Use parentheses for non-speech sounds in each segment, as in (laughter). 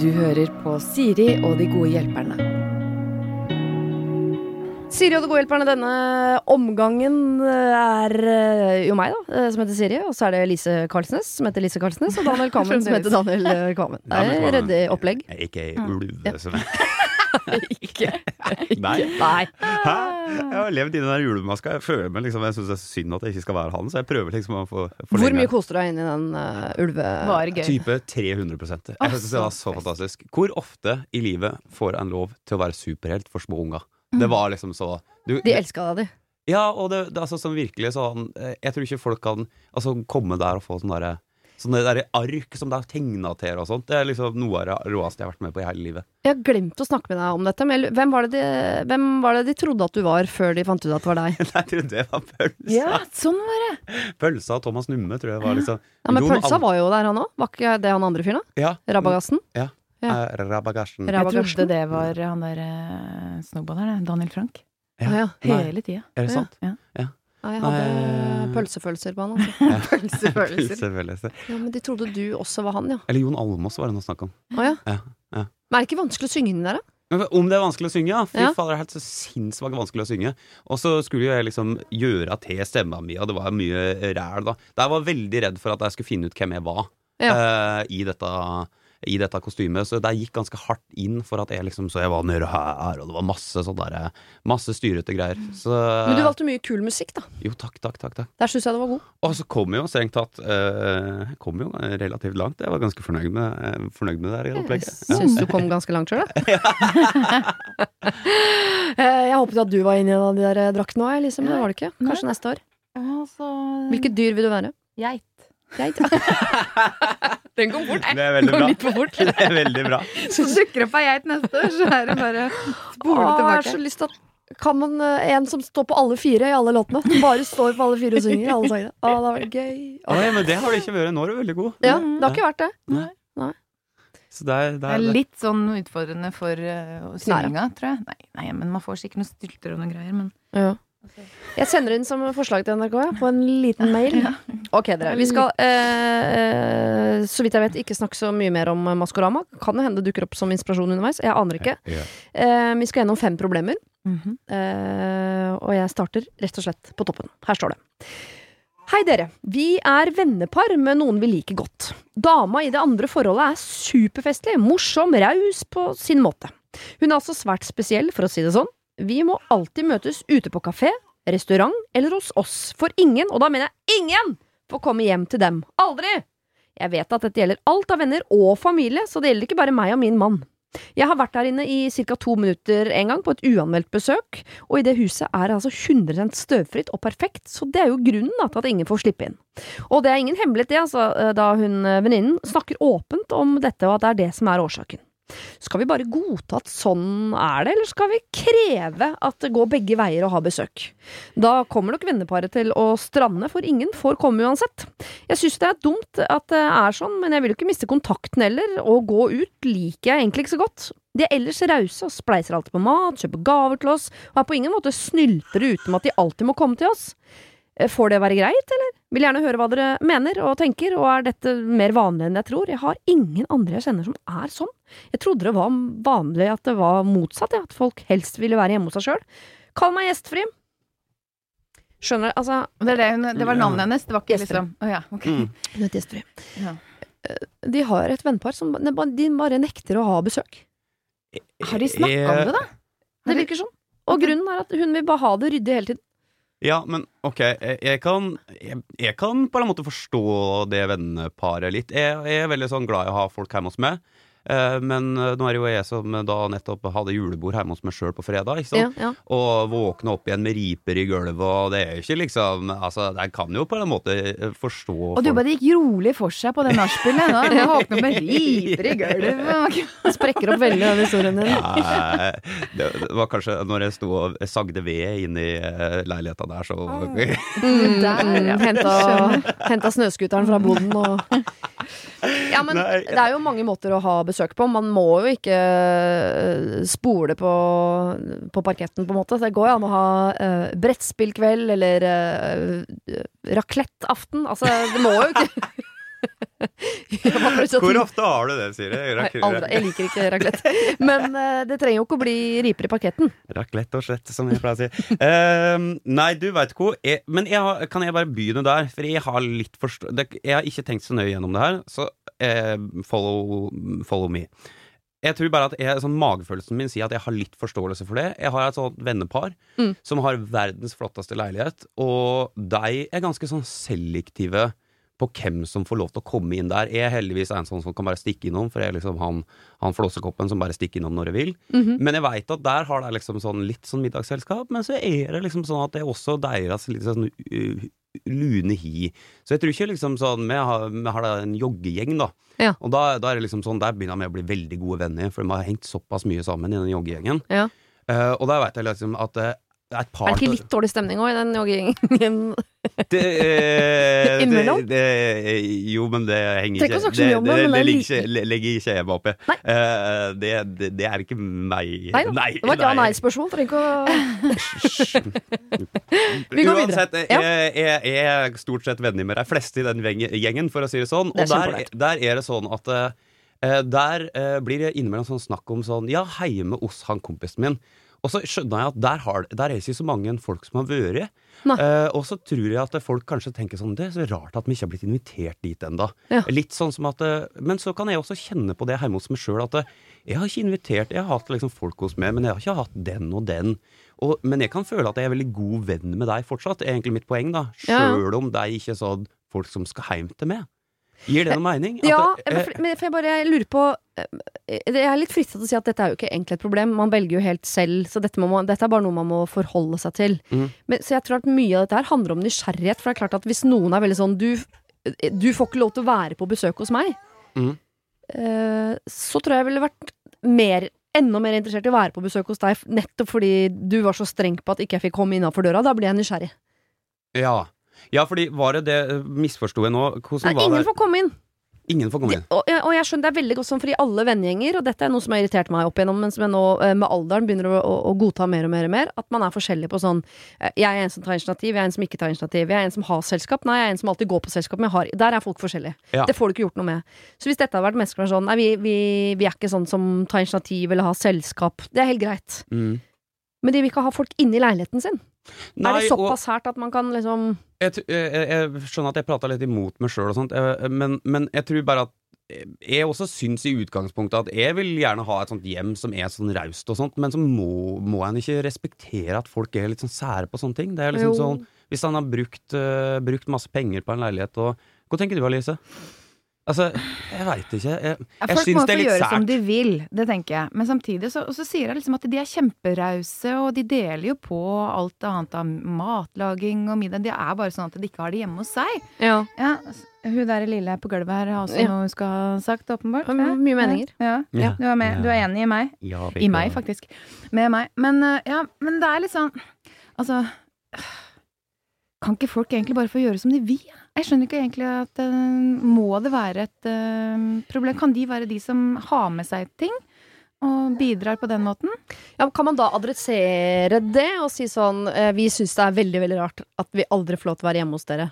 Du hører på Siri og de gode hjelperne. Siri og de gode hjelperne denne omgangen eh, er eh, jo meg, da, eh, som heter Siri. Og så er det Lise Karlsnes, som heter Lise Karlsnes, og Daniel (laughs) Kvammen, som heter Daniel Kvammen. Det er ryddig opplegg. Ikke ulve, som Ikke. Nei. Nei. Hæ? Jeg har levd i den der julemaska. Jeg føler meg liksom Jeg syns det er synd at jeg ikke skal være han, så jeg prøver liksom å få Hvor mye koste du deg inn i den uh, ulve... Type 300 Jeg synes det var så fantastisk. Hvor ofte i livet får en lov til å være superhelt for små unger? Det var liksom så du, De elska deg, de. Ja, og det, det er altså sånn virkelig sånn eh, Jeg tror ikke folk kan altså, komme der og få sånn derre Sånne der ark som det er tegna til og sånt. Det er liksom noe av det råeste jeg har vært med på i hele livet. Jeg har glemt å snakke med deg om dette. Men hvem var, det de, hvem var det de trodde at du var, før de fant ut at det var deg? (laughs) Jeg trodde det var pølsa. Ja, sånn var det. Pølsa og Thomas Numme, tror jeg var liksom Ja, Men Jon pølsa var jo der, han òg. Var ikke det han andre fyren, da? Ja. Rabagassen? Ja. Ja. Eh, Rabagasjen. Jeg trodde det var han der uh, snowboarderen, Daniel Frank. Ja. Ja. Nei. Hele tida. Er det sant? Ja. Nei, jeg hadde Nei. pølsefølelser på han. Altså. Pølsefølelser. pølsefølelser. Ja, men de trodde du også var han, ja. Eller Jon Almaas var det noe snakk om. Å ja. Ja, ja. Men er det ikke vanskelig å synge den der, da? Om det er vanskelig å synge, ja. Fy Ja. fader, det er helt så sinnssvakt vanskelig å synge. Og så skulle jeg liksom gjøre til stemma mi, og det var mye ræl, da. Jeg var veldig redd for at jeg skulle finne ut hvem jeg var eh, i, dette, i dette kostymet. Så det gikk ganske hardt inn for at jeg liksom Så jeg var nede her, og det var masse sånn derre Masse styrete greier. Så Men du valgte mye kul musikk, da. Jo, takk, takk, takk. takk. Der syns jeg det var god. Og så kom jeg jo strengt tatt eh, Jeg kom jo relativt langt. Jeg var ganske fornøyd med, eh, fornøyd med det her opplegget. Ja. Syns du kom ganske langt sjøl, (laughs) (laughs) da. Eh, jeg håpet at du var inni en av de der draktene òg, liksom. Det var det ikke. Kanskje neste år. Altså, Hvilket dyr vil du være? Geit. Geit. (laughs) Den kom fort. Det er veldig bra. litt fort. (laughs) Det er veldig bra. Så dukker det opp ei geit neste år, så er det bare spole tilbake. jeg har så lyst til at kan man eh, en som står på alle fire i alle låtene? Bare står på alle fire og synger alle sangene. Å, det var gøy. Å. Nei, men det har det ikke vært. Nå er du veldig god. Ja, det har ikke vært det. Så det er, det Det er, er litt sånn utfordrende for uh, synginga, tror jeg. Nei, nei, men man får sikkert noen stylter og noen greier, men Ja. Jeg sender inn som forslag til NRK ja, på en liten mail. (laughs) Ok, dere. Vi skal, eh, eh, så vidt jeg vet, ikke snakke så mye mer om eh, Maskorama. Kan det hende det dukker opp som inspirasjon underveis. Jeg aner ikke. Eh, vi skal gjennom fem problemer, Mhm. eh, og jeg starter rett og slett på toppen. Her står det. Hei dere. Vi er vennepar med noen vi liker godt. Dama i det andre forholdet er superfestlig, morsom, raus på sin måte. Hun er altså svært spesiell, for å si det sånn. Vi må alltid møtes ute på kafé, restaurant eller hos oss, for ingen, og da mener jeg ingen, får komme hjem til dem. Aldri! Jeg vet at dette gjelder alt av venner og familie, så det gjelder ikke bare meg og min mann. Jeg har vært der inne i ca. to minutter en gang på et uanmeldt besøk, og i det huset er det altså 100 støvfritt og perfekt, så det er jo grunnen da, til at ingen får slippe inn. Og det er ingen hemmelighet det, altså, da hun eh, venninnen snakker åpent om dette, og at det er det som er årsaken. Skal vi bare godta at sånn er det, eller skal vi kreve at det går begge veier å ha besøk? Da kommer nok venneparet til å strande, for ingen får komme uansett. Jeg synes det er dumt at det er sånn, men jeg vil jo ikke miste kontakten heller, og gå ut liker jeg egentlig ikke så godt. De er ellers rause og spleiser alltid på mat, kjøper gaver til oss, og er på ingen måte snyltere uten at de alltid må komme til oss. Eh, Får det være greit, eller? Vil gjerne høre hva dere mener og tenker, og er dette mer vanlig enn jeg tror? Jeg har ingen andre jeg kjenner som er sånn. Jeg trodde det var vanlig at det var motsatt, ja, at folk helst ville være hjemme hos seg sjøl. Kall meg gjestfri. Skjønner, du, altså Det, det, hun, det var navnet hennes, det var ikke gjestfri. liksom Å ja, ok. Mm. Hun gjestfri. Ja. De har et vennepar som de bare nekter å ha besøk. Har de snakka om det, da? Det virker sånn. Og grunnen er at hun vil bare ha det ryddig hele tiden. Ja, men ok, jeg, kan, jeg, jeg kan på en måte forstå det venneparet litt. Jeg, jeg er veldig sånn glad i å ha folk hjemme hos meg. Eh, men eh, nå er det jo jeg som da nettopp hadde julebord hjemme hos meg sjøl på fredag. Ikke sant? Ja, ja. Og våkne opp igjen med riper i gulvet, og det er jo ikke liksom Altså, jeg kan jo på en måte eh, forstå Og du bare gikk rolig for seg på det nachspielet. Jeg med (laughs) riper i gulvet. Sprekker opp veldig av historien din. Ja, det, var kanskje når jeg sto og sagde ved inn i eh, leiligheta der, så (laughs) Mm, Der, ja. henta, henta snøskuteren fra boden og Ja, men Nei. det er jo mange måter å ha besøk på. Man må jo ikke eh, spole på, på parketten, på en måte. Det går jo an å ha uh, brettspillkveld eller uh, raclette-aften. Altså, det må jo ikke (laughs) Hvor ofte har du det, Siri? Aldri. Jeg liker ikke raclette. Men uh, det trenger jo ikke å bli riper i parketten. Raclette og slett, som jeg pleier å si. Uh, nei, du veit hvor Jeg, men jeg har, kan jeg bare begynne der? For jeg har litt forstå... Jeg har ikke tenkt så nøye gjennom det her, så uh, follow, follow me. Jeg tror bare at jeg, sånn Magefølelsen min sier at jeg har litt forståelse for det. Jeg har et sånt vennepar mm. som har verdens flotteste leilighet, og de er ganske sånn selektive på hvem som får lov til å komme inn der. Jeg er heldigvis en sånn som kan bare stikke innom, for jeg er liksom han, han flåsekoppen som bare stikker innom når jeg vil. Mm -hmm. Men jeg veit at der har de liksom sånn litt sånn middagsselskap, men så er det liksom sånn at det er også deres litt sånn uh, lune hi. Så jeg tror ikke liksom sånn Vi har, vi har en joggegjeng, da. Ja. Og da, da, er det liksom sånn Der begynner vi å bli veldig gode venner, for vi har hengt såpass mye sammen i den joggegjengen. Ja. Uh, og da veit jeg liksom at uh, et par Er det ikke litt dårlig stemning òg i den joggegjengen? Det, eh, Innimellom? Det, det, jo, men det henger ikke Det, jobben, det, det ligger, legger ikke jeg meg opp i. Uh, det, det, er ikke meg. Nei, nei det var et ja-nei-spørsmål. Trenger ikke å (laughs) Vi går Uansett, videre. Jeg, jeg, jeg, er stort sett venner med de fleste i den gjengen, for å si det sånn. Og der, der, er det sånn at uh, der uh, blir det innimellom sånn snakk om sånn Ja, med hos han kompisen min. Og så skjønner jeg at der, har, der er ikke så mange folk som har vært. Uh, og så tror jeg at folk kanskje tenker sånn Det er så rart at vi ikke har blitt invitert dit ennå. Ja. Litt sånn som at uh, Men så kan jeg også kjenne på det hjemme hos meg sjøl at uh, jeg har ikke invitert Jeg har hatt liksom folk hos meg, men jeg har ikke hatt den og den. Og, men jeg kan føle at jeg er veldig god venn med deg fortsatt. Det er egentlig mitt poeng, da. Sjøl om de ikke er sånn folk som skal hjem til meg. Gir det noen mening? At ja, det, men for jeg bare lurer på eh, Jeg er litt fristet til å si at dette er jo ikke egentlig et problem. Man velger jo helt selv, så dette, man, dette er bare noe man må forholde seg til. Mm. Men, så jeg tror at mye av dette her handler om nysgjerrighet. For det er klart at hvis noen er veldig sånn Du, du får ikke lov til å være på besøk hos meg. Mm. Uh, så tror jeg jeg ville vært mer enda mer interessert i å være på besøk hos deg, nettopp fordi du var så streng på at ikke jeg fikk komme innafor døra. Da blir jeg nysgjerrig. Ja. Ja, fordi var det det Misforsto jeg nå? Hvordan Nei, ingen får komme inn. Ingen får komme inn. Og, og, jeg skjønner det er veldig godt sånn for i alle vennegjenger, og dette er noe som har irritert meg opp igjennom, men som jeg nå eh, med alderen begynner å, å, å, godta mer og mer og mer, at man er forskjellig på sånn eh, Jeg er en som tar initiativ, jeg er en som ikke tar initiativ, jeg er en som har selskap, nei, jeg er en som alltid går på selskap, men jeg har Der er folk forskjellige. Ja. Det får du ikke gjort noe med. Så hvis dette hadde vært mennesker som er sånn Nei, vi, vi, vi, er ikke sånn som tar initiativ eller har selskap, det er helt greit. Mm. Men de vil ikke ha folk inni leiligheten sin. Nei, er det såpass og, at man kan liksom jeg, jeg, jeg skjønner at jeg prata litt imot meg sjøl og sånt, men, men, jeg tror bare at jeg også syns i utgangspunktet at jeg vil gjerne ha et sånt hjem som er sånn raust og sånt, men så må, må en ikke respektere at folk er litt sånn sære på sånne ting. Det er liksom jo. sånn Hvis han har brukt, uh, brukt masse penger på en leilighet og Hva tenker du Alice? Altså, jeg veit ikke. Jeg, jeg, syns det er litt sært. Folk må få gjøre som de vil, det tenker jeg. Men samtidig så, så sier jeg liksom at de er kjemperause, og de deler jo på alt annet av matlaging og middag. Det er bare sånn at de ikke har det hjemme hos seg. Ja. ja hun der lille på gulvet her har også ja. noe hun skal ha sagt, åpenbart. Ja. Mye meninger. Ja. ja. Du, er med. du er enig i meg? I meg, faktisk. Med meg. Men, eh, ja, men det er litt sånn Altså Kan ikke folk egentlig bare få gjøre som de vil? Jeg skjønner ikke egentlig at uh, Må det være et uh, problem? Kan de være de som har med seg ting? Og bidrar på den måten? Ja, Kan man da adressere det og si sånn uh, Vi syns det er veldig veldig rart at vi aldri får lov til å være hjemme hos dere,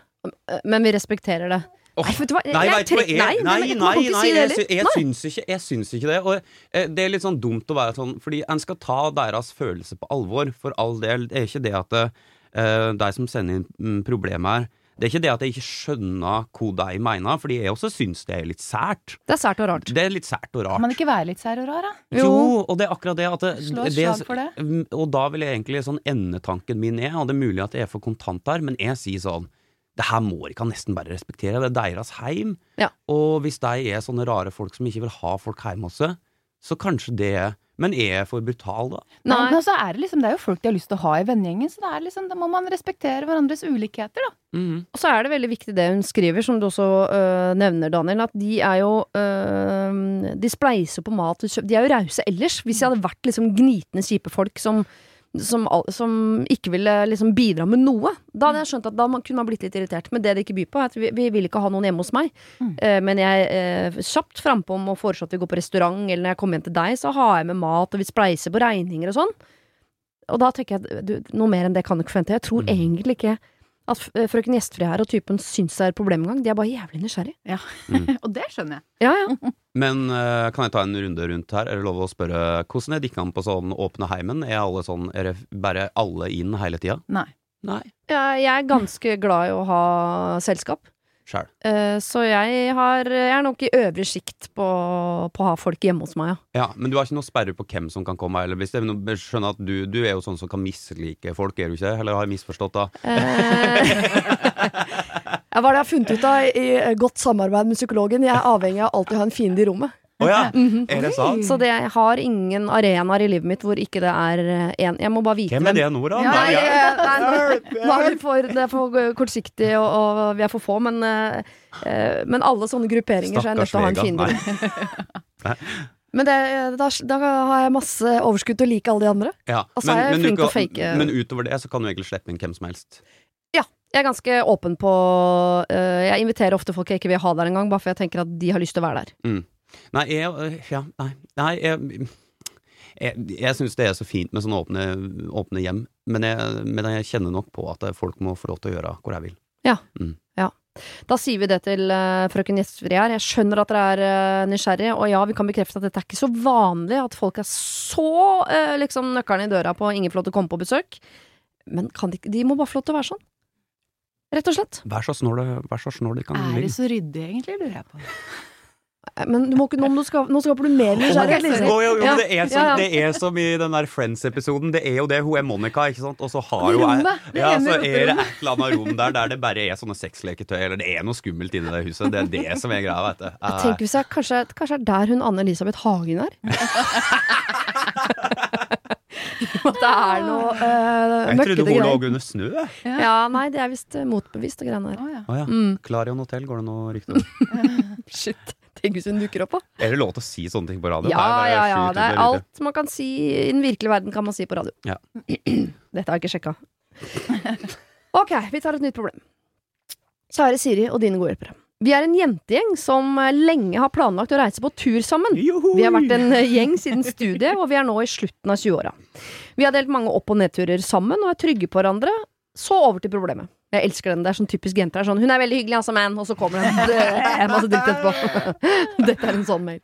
men vi respekterer det. Oh, nei, vet du hva? nei, jeg, jeg, jeg, nei, nei, nei, nei, nei, jeg, jeg, syns ikke, jeg syns ikke det. Og eh, det er litt sånn dumt å være sånn, fordi en skal ta deres følelser på alvor, for all del. Det er ikke det at eh, de som sender inn mm, problemet her det er ikke det at jeg ikke skjønner hva de mener, fordi jeg også syns det er litt sært. Det er sært og rart. Det er litt sært og rart. Kan man ikke være litt sær og rar, da? Jo, og det er akkurat det at det, Slå et slag for det. Mm, og da vil jeg egentlig sånn endetanken min er, og det er mulig at jeg er for kontant der, men jeg sier sånn det her må de nesten bare respektere. Det er deres heim. Ja. Og hvis de er sånne rare folk som ikke vil ha folk hjemme hos seg, så kanskje det men er jeg for brutal, da? Nei, men altså er det, liksom, det er jo folk de har lyst til å ha i vennegjengen, så det er liksom, da må man respektere hverandres ulikheter, da. Mm -hmm. Og så er det veldig viktig det hun skriver, som du også øh, nevner, Daniel, at de er jo øh, De spleiser på mat. De er jo rause ellers. Hvis de hadde vært liksom gnitne, kjipe folk som som, som, ikke ville liksom bidra med noe. Da hadde jeg skjønt at da kunne man blitt litt irritert. Men det det ikke byr på, er at vi, vi vil ikke ha noen hjemme hos meg. Mm. Uh, men jeg uh, kjapt frampå om å foreslå at vi går på restaurant, eller når jeg kommer hjem til deg, så har jeg med mat, og vi spleiser på regninger og sånn. Og da tenker jeg du, noe mer enn det kan du ikke forvente. Jeg tror mm. egentlig ikke at eh, frøken Gjestfrid her og typen syns det er problemgang. De er bare jævlig nysgjerrig. (laughs) Og det skjønner jeg. Ja, ja. (laughs) Men eh, kan jeg ta en runde rundt her? Er det lov å spørre hvordan er an på sånn åpne heimen? Er alle sånn, er det bare alle inn hele tida? Nei. Nei. Ja, Jeg er ganske glad i å ha selskap. Sjæl. Uh, Så jeg, har, jeg er nok i øvre sjikt på, på å ha folk hjemme hos meg, ja. Ja, men du har ikke noe sperre på hvem som kan komme? Eller hvis det er jeg skjønner at du, du er jo sånn som kan mislike folk, er du ikke? Eller har jeg misforstått da? (laughs) Uh, Hva er det jeg har funnet ut av i eh, godt samarbeid med psykologen? Jeg er avhengig av alltid å ha en fiende i rommet. Å ja! (laughs) Er det sant? Så det, jeg har ingen arenaer i livet mitt hvor ikke det er én. Jeg må bare vite Hvem er det nå, da? Ja, Nei, jeg, nei, er for, det er for kortsiktig, og, og vi er for få, men, eh, eh, men alle sånne grupperinger så er jeg nødt til å ha en Stakkars fiende. (laughs) Men det, da, da har jeg masse overskudd til å like alle de andre. Ja. Altså, men, er å kan- fake- men utover det så kan du egentlig slippe inn hvem som helst. Ja, jeg er ganske åpen på uh, Jeg inviterer ofte folk jeg ikke vil ha der engang, bare for jeg tenker at de har lyst til å være der. Nei, jeg øh, Ja, nei. nei jeg jeg, jeg syns det er så fint med sånne åpne, åpne hjem, men jeg, men jeg kjenner nok på at folk må få lov til å gjøre hvor jeg vil. Ja, Da sier vi det til uh, frøken Gjestfri her. Jeg skjønner at dere er uh, nysgjerrige, og ja, vi kan bekrefte at dette er ikke så vanlig at folk er så uh, liksom nøkkelen i døra på ingen får lov til å komme på besøk. Men kan de, de må bare få lov til å være sånn. Rett og slett. Vær så snål vær så snål de kan Er de det så ryddig, egentlig, lurer jeg på. Men du må ikke, nå, må du ska, nå skaper du mer nysgjerrighet. Liksom. Oh, jo, jo, det, er som, ja, ja. det er som i den der Friends-episoden. Det er jo det. Hun er Monica, ikke sant? Og så har Det det ja, så er det et eller annet rom der der det bare er sånne sexleketøy, eller det er noe skummelt inni det huset. Det er det som er greia, veit du. Jeg tenker hvis jeg kanskje, kanskje er der hun Anne-Elisabeth Hagen er? (laughs) (laughs) At det er noe uh, jeg trodde hun lå under snø. Ja, nei, det er visst eh, motbevist, og greiene der. Oh, ja. Ja. Mm. Clarion Hotel, går det noe rykte om? (laughs) Shit. Hvis hun dukker opp, da. Er det lov til å si sånne ting på radio? Ja, ja, ja. Det er alt man kan si i den virkelige verden, kan man si på radio. Ja. (clears throat) Dette har jeg ikke sjekka. (clears throat) Ok, vi tar et nytt problem. Kjære Siri og dine gode hjelpere. Vi er en jentegjeng som lenge har planlagt å reise på tur sammen. Vi har vært en gjeng siden studiet, og vi er nå i slutten av 20-åra. Vi har delt mange opp- og nedturer sammen og er trygge på hverandre. Så over til problemet. Jeg elsker den. Det er sånn typisk jenter. Er Sånn, Hun er veldig hyggelig, altså, man. Og så kommer (laughs) det en masse dritt etterpå. (laughs) Dette er en sånn mail.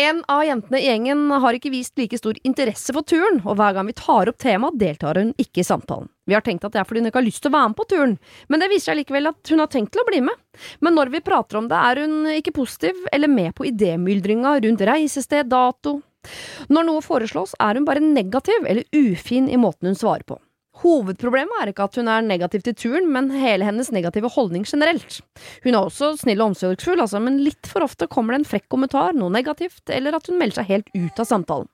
En av jentene i gjengen har ikke vist like stor interesse for turen, og hver gang vi tar opp temaet, deltar hun ikke i samtalen. Vi har tenkt at det er fordi hun ikke har lyst til å være med på turen, men det viser seg likevel at hun har tenkt til å bli med. Men når vi prater om det, er hun ikke positiv eller med på idémyldringa rundt reisested, dato. Når noe foreslås, er hun bare negativ eller ufin i måten hun svarer på. Hovedproblemet er ikke at hun er negativ til turen, men hele hennes negative holdning generelt. Hun er også snill og omsorgsfull, altså, men litt for ofte kommer det en frekk kommentar, noe negativt, eller at hun melder seg helt ut av samtalen.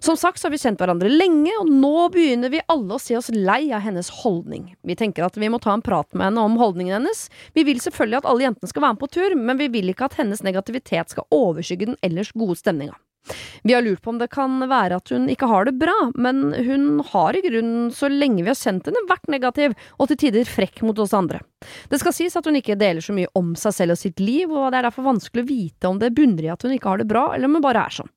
Som sagt så har vi kjent hverandre lenge, og nå begynner vi alle å se oss lei av hennes holdning. Vi tenker at vi må ta en prat med henne om holdningen hennes. Vi vil selvfølgelig at alle jentene skal være med på tur, men vi vil ikke at hennes negativitet skal overskygge den ellers gode stemninga. Vi har lurt på om det kan være at hun ikke har det bra, men hun har i grunnen, så lenge vi har kjent henne, vært negativ og til tider frekk mot oss andre. Det skal sies at hun ikke deler så mye om seg selv og sitt liv, og det er derfor vanskelig å vite om det bunner i at hun ikke har det bra, eller om hun bare er sånn.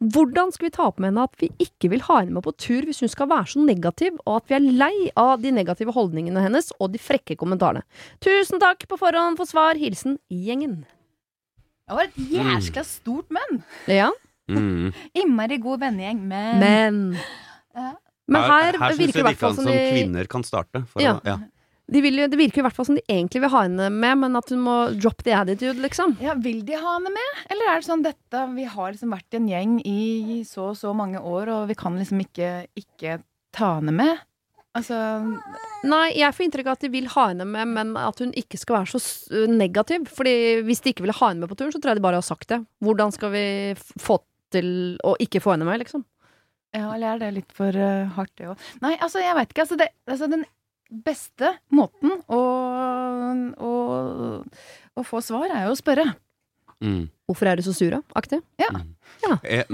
Hvordan skal vi ta på med henne at vi ikke vil ha henne med på tur hvis hun skal være så negativ, og at vi er lei av de negative holdningene hennes og de frekke kommentarene? Tusen takk på forhånd for svar. Hilsen gjengen. Det var et jæskla stort men. Ja, Mm. (laughs) Innmari god vennegjeng, men, men Ja. Men her, her her virker det i hvert fall som som de kvinner kan starte. For Ja. å, ja. De vil, jo- det virker i hvert fall som de egentlig vil ha henne med, men at hun må drop the attitude, liksom. Ja, Vil de ha henne med? Eller er det sånn dette Vi har liksom vært en gjeng i så og så mange år, og vi kan liksom ikke, ikke ta henne med? Altså Nei, jeg får inntrykk av at de vil ha henne med, men at hun ikke skal være så negativ. Fordi hvis de ikke ville ha henne med på turen, så tror jeg de bare har sagt det. Hvordan skal vi få til å ikke få henne med, liksom? Ja, eller er det litt for uh, hardt, det òg? Nei, altså, jeg veit ikke. Altså, det, altså, den beste måten å, å, å få svar, er jo å spørre. Mm. Hvorfor er du så sur, da? Aktig? Eh,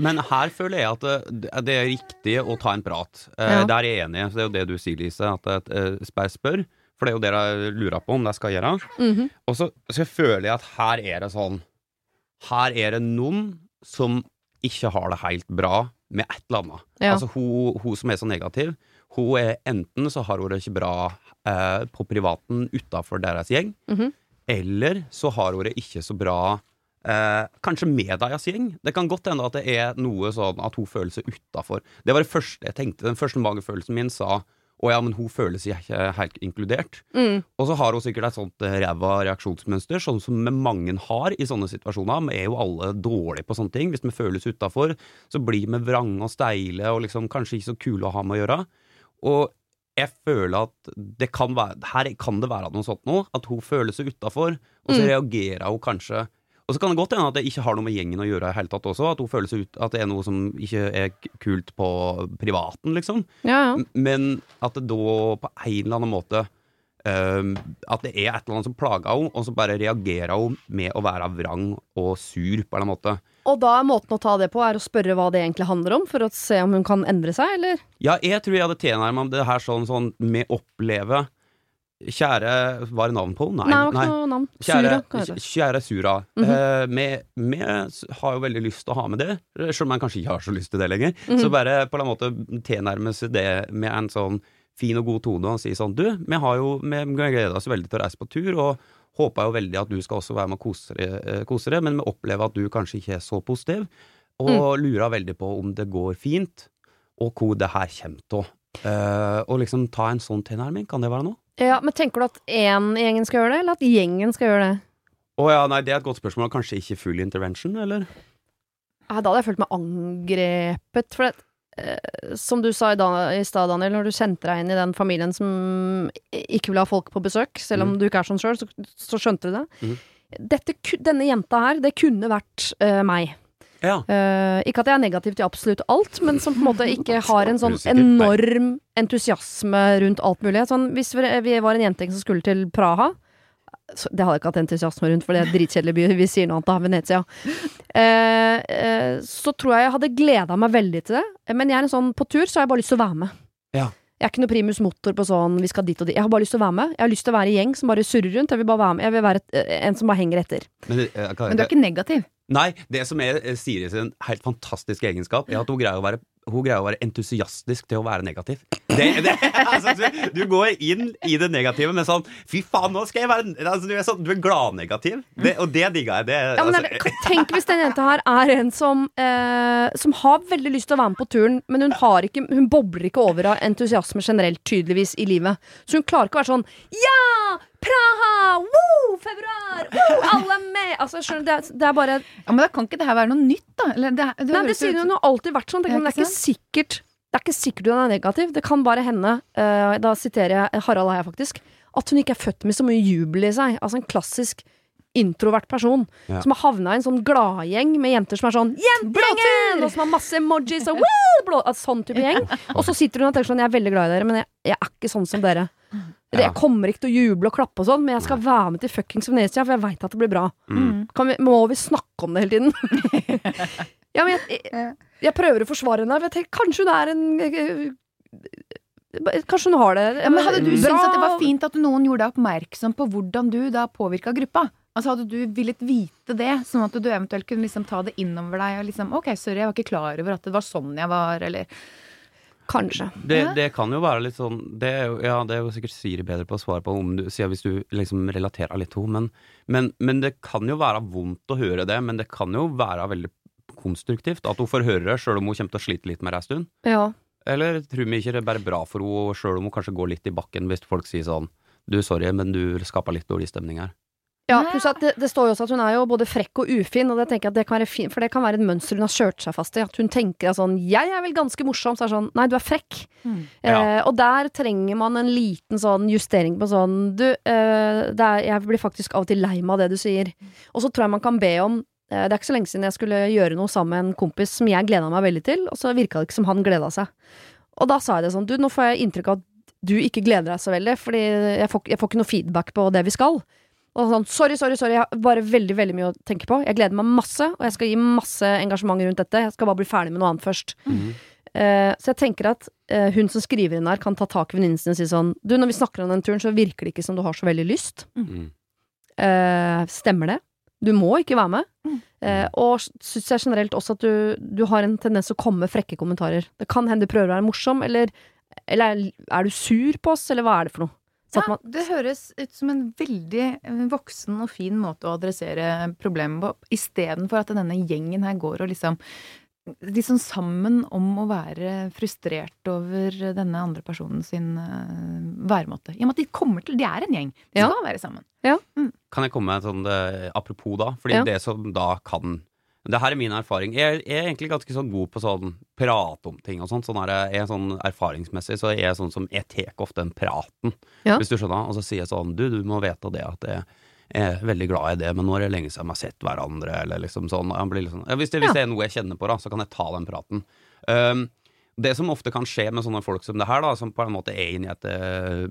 Men her føler jeg at det, det er riktig å ta en prat. Eh, Ja. Der er jeg enig. Så det er jo det du sier, Lise. At eh, spør, spør. For det er jo det jeg lurer på om det skal gjøre. Mhm. Og så, så føler jeg at her er det sånn Her er det noen som ikke har det helt bra med et eller annet. Ja. Altså hun, hun som er så negativ, hun er enten så har hun det ikke bra eh, på privaten utafor deres gjeng, Mm -hmm. eller så har hun det ikke så bra eh, kanskje med deres gjeng. Det kan godt hende at det er noe sånn at hun føler seg utafor. Det var det første jeg tenkte. Den første magefølelsen min sa å ja, men hun føler seg ikke helt inkludert. Mm. Og så har hun sikkert et sånt eh, ræva reaksjonsmønster, sånn som mange har i sånne situasjoner. Vi er jo alle dårlige på sånne ting. Hvis vi føles utafor, så blir vi vrange og steile og liksom kanskje ikke så kule å ha med å gjøre. Og jeg føler at det kan være, her kan det være noe sånt nå, at hun føler seg utafor, og så Mm. reagerer hun kanskje Og så kan det godt hende at det ikke har noe med gjengen å gjøre i hele tatt også, at hun føler seg ut, at det er noe som ikke er kult på privaten, liksom. Ja, ja. Men at det da på en eller annen måte um, At det er et eller annet som plager henne, og så bare reagerer hun med å være vrang og sur på en eller annen måte. Og da er måten å ta det på er å spørre hva det egentlig handler om, for å se om hun kan endre seg, eller? Ja, jeg tror jeg hadde tilnærma det her sånn sånn med oppleve Kjære Var det navn på henne? Nei, nei, noe navn. Kjære, Sura, kjære Sura. Mhm. eh, vi, vi har jo veldig lyst til å ha med det, selv om man kanskje ikke har så lyst til det lenger. Mhm. Så bare på en måte tilnærme seg det med en sånn fin og god tone og si sånn Du, vi har jo Vi gleder oss veldig til å reise på tur, og håper jo veldig at du skal også være med og kose deg, eh, men vi opplever at du kanskje ikke er så positiv, og Mm. lurer veldig på om det går fint, og hvor det her kommer til. Eh, og liksom ta en sånn tilnærming, kan det være noe? Ja, men tenker du at én i gjengen skal gjøre det, eller at gjengen skal gjøre det? Å ja, nei, det er et godt spørsmål. Kanskje ikke full intervention, eller? Ja, da hadde jeg følt meg angrepet. For det, eh, som du sa i, da, i stad, Daniel, når du sendte deg inn i den familien som ikke vil ha folk på besøk, selv om mm. du ikke er sånn sjøl, så, så skjønte du det. Mm. Dette, denne jenta her, det kunne vært eh, meg. Ja. Uh, ikke at jeg er negativ til absolutt alt, men som på en måte ikke (laughs) har en sånn enorm entusiasme rundt alt mulig. Sånn, hvis vi, var en jentegjeng som skulle til Praha så, Det hadde jeg ikke hatt entusiasme rundt, for det er dritkjedelig by. Vi sier noe annet da. Venezia. Uh, uh, så tror jeg jeg hadde gleda meg veldig til det. Men jeg er en sånn på tur, så har jeg bare lyst til å være med. Ja. Jeg er ikke noe primus motor på sånn vi skal dit og dit. Jeg har bare lyst til å være med. Jeg har lyst til å være i gjeng som bare surrer rundt. Jeg vil bare være med. Jeg vil være et, en som bare henger etter. Men, det- Men du er ikke negativ. Nei, det som er eh, Siri sin helt fantastiske egenskap, er at hun greier å være, hun greier å være entusiastisk til å være negativ. Det, det, (laughs) altså, du, du går inn i det negative med sånn Fy faen, nå skal jeg være altså, Du er, sånn, er gladnegativ, og det digga jeg. Det, Ja, men altså, tenk hvis den jenta her er en som eh, Som har veldig lyst til å være med på turen, men hun har ikke Hun bobler ikke over av entusiasme generelt, tydeligvis, i livet. Så hun klarer ikke å være sånn Ja! Praha! Woo! Februar! Woo! Alle er med! Altså, skjønner du, det, er, det er bare Ja, Men da kan ikke det her være noe nytt, da? Eller, det, det, Nei, det sier jo hun har alltid vært sånn. Det, er ikke ikke sikkert Det er ikke sikkert hun er negativ. Det kan bare hende, uh, da siterer jeg Harald Eia faktisk, at hun ikke er født med så mye jubel i seg. Altså en klassisk introvert person Ja. som har havna i en sånn gladgjeng med jenter som er sånn 'Jentegjengen!' og som har masse emojis og (laughs) woo, blå, altså, sånn type gjeng. Og så sitter hun og tenker sånn 'Jeg er veldig glad i dere, men jeg, jeg er ikke sånn som dere'. Ja. Jeg kommer ikke til å juble og klappe og sånn, men jeg skal være med til fuckings Venezia, for jeg veit at det blir bra. mm. Kan vi, må vi snakke om det hele tiden? (laughs) ja, men jeg, (laughs) jeg, jeg prøver å forsvare henne. for Jeg tenker, kanskje hun er en eh, Kanskje hun har det Ja, men Hadde du bra. syntes at det var fint at noen gjorde deg oppmerksom på hvordan du da påvirka gruppa? Altså Hadde du villet vite det, sånn at du eventuelt kunne liksom ta det innover deg og liksom Ok, sorry, jeg var ikke klar over at det var sånn jeg var, eller Kanskje. Det, det kan jo være litt sånn det er jo, Ja, det er jo sikkert Siri bedre på å svare på om du, hvis du liksom relaterer litt til henne, men, men, men det kan jo være vondt å høre det, men det kan jo være veldig konstruktivt at hun får høre det, sjøl om hun kommer til å slite litt med det ei stund. Ja. Eller tror vi ikke det er bare bra for henne, sjøl om hun kanskje går litt i bakken hvis folk sier sånn Du, sorry, men du skaper litt dårlig stemning her. Ja, pluss at det, det står jo også at hun er jo både frekk og ufin, og det tenker jeg at det kan være fin, for det kan være et mønster hun har kjørt seg fast i. At hun tenker at sånn 'jeg er vel ganske morsom', så er det sånn 'nei, du er frekk'. Ja. Eh, og der trenger man en liten sånn justering på sånn 'du, eh, det er, jeg blir faktisk av og til lei meg av det du sier'. Og så tror jeg man kan be om eh, Det er ikke så lenge siden jeg skulle gjøre noe sammen med en kompis som jeg gleda meg veldig til, og så virka det ikke som han gleda seg. Og da sa jeg det sånn 'du, nå får jeg inntrykk av at du ikke gleder deg så veldig, fordi jeg får, jeg får ikke noe feedback på det vi skal'. Og sånn, sorry, sorry, sorry, jeg har bare veldig veldig mye å tenke på. Jeg gleder meg masse, og jeg skal gi masse engasjement rundt dette. Jeg skal bare bli ferdig med noe annet først. Mhm. Uh, så jeg tenker at uh, hun som skriver inn her, kan ta tak i venninnen sin og si sånn Du, når vi snakker om den turen, så virker det ikke som du har så veldig lyst. Mm. Uh, stemmer det? Du må ikke være med. Mm. Eh, og syns jeg generelt også at du, du har en tendens til å komme med frekke kommentarer. Det kan hende du prøver å være morsom, eller Eller er, er du sur på oss, eller hva er det for noe? Ja, det høres ut som en veldig eh, voksen og fin måte å adressere problemet på, istedenfor at denne gjengen her går og liksom liksom sammen om å være frustrert over denne andre personen sin uh, væremåte. I og med at de kommer til De er en gjeng. De ja. skal være sammen. Ja. Mm. Kan jeg komme med et sånt uh, apropos da? Fordi ja. det som da kan det her er min erfaring. Jeg, jeg er egentlig ganske sånn god på sånn prate om ting og sånt. Sånn er jeg, sånn erfaringsmessig så er jeg sånn som Jeg tar ofte den praten, ja. hvis du skjønner. Og så sier jeg sånn Du, du må vite det at jeg er veldig glad i det, men nå er det lenge siden vi har sett hverandre, eller liksom sånn. Liksom, ja, hvis, det, hvis det, er noe jeg kjenner på, da, så kan jeg ta den praten. Um, det som ofte kan skje med sånne folk som det her, da, som på en måte er inne i et uh,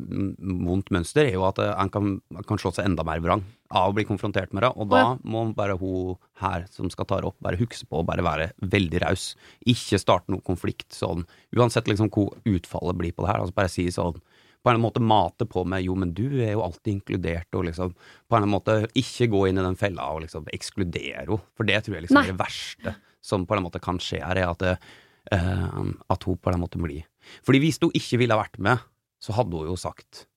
vondt mønster, er jo at uh, en kan, kan, slå seg enda mer vrang av å bli konfrontert med det. Og da må bare hun her som skal ta det opp, bare huske på å bare være veldig raus. Ikke starte noen konflikt sånn, uansett liksom hvor utfallet blir på det her. Altså bare si sånn på en måte mate på med 'jo, men du er jo alltid inkludert', og liksom på en måte ikke gå inn i den fella og liksom ekskludere henne. For det tror jeg liksom er det verste som på en måte kan skje her, er at, det, uh, at hun på en måte blir Fordi hvis hun ikke ville vært med, så hadde hun jo sagt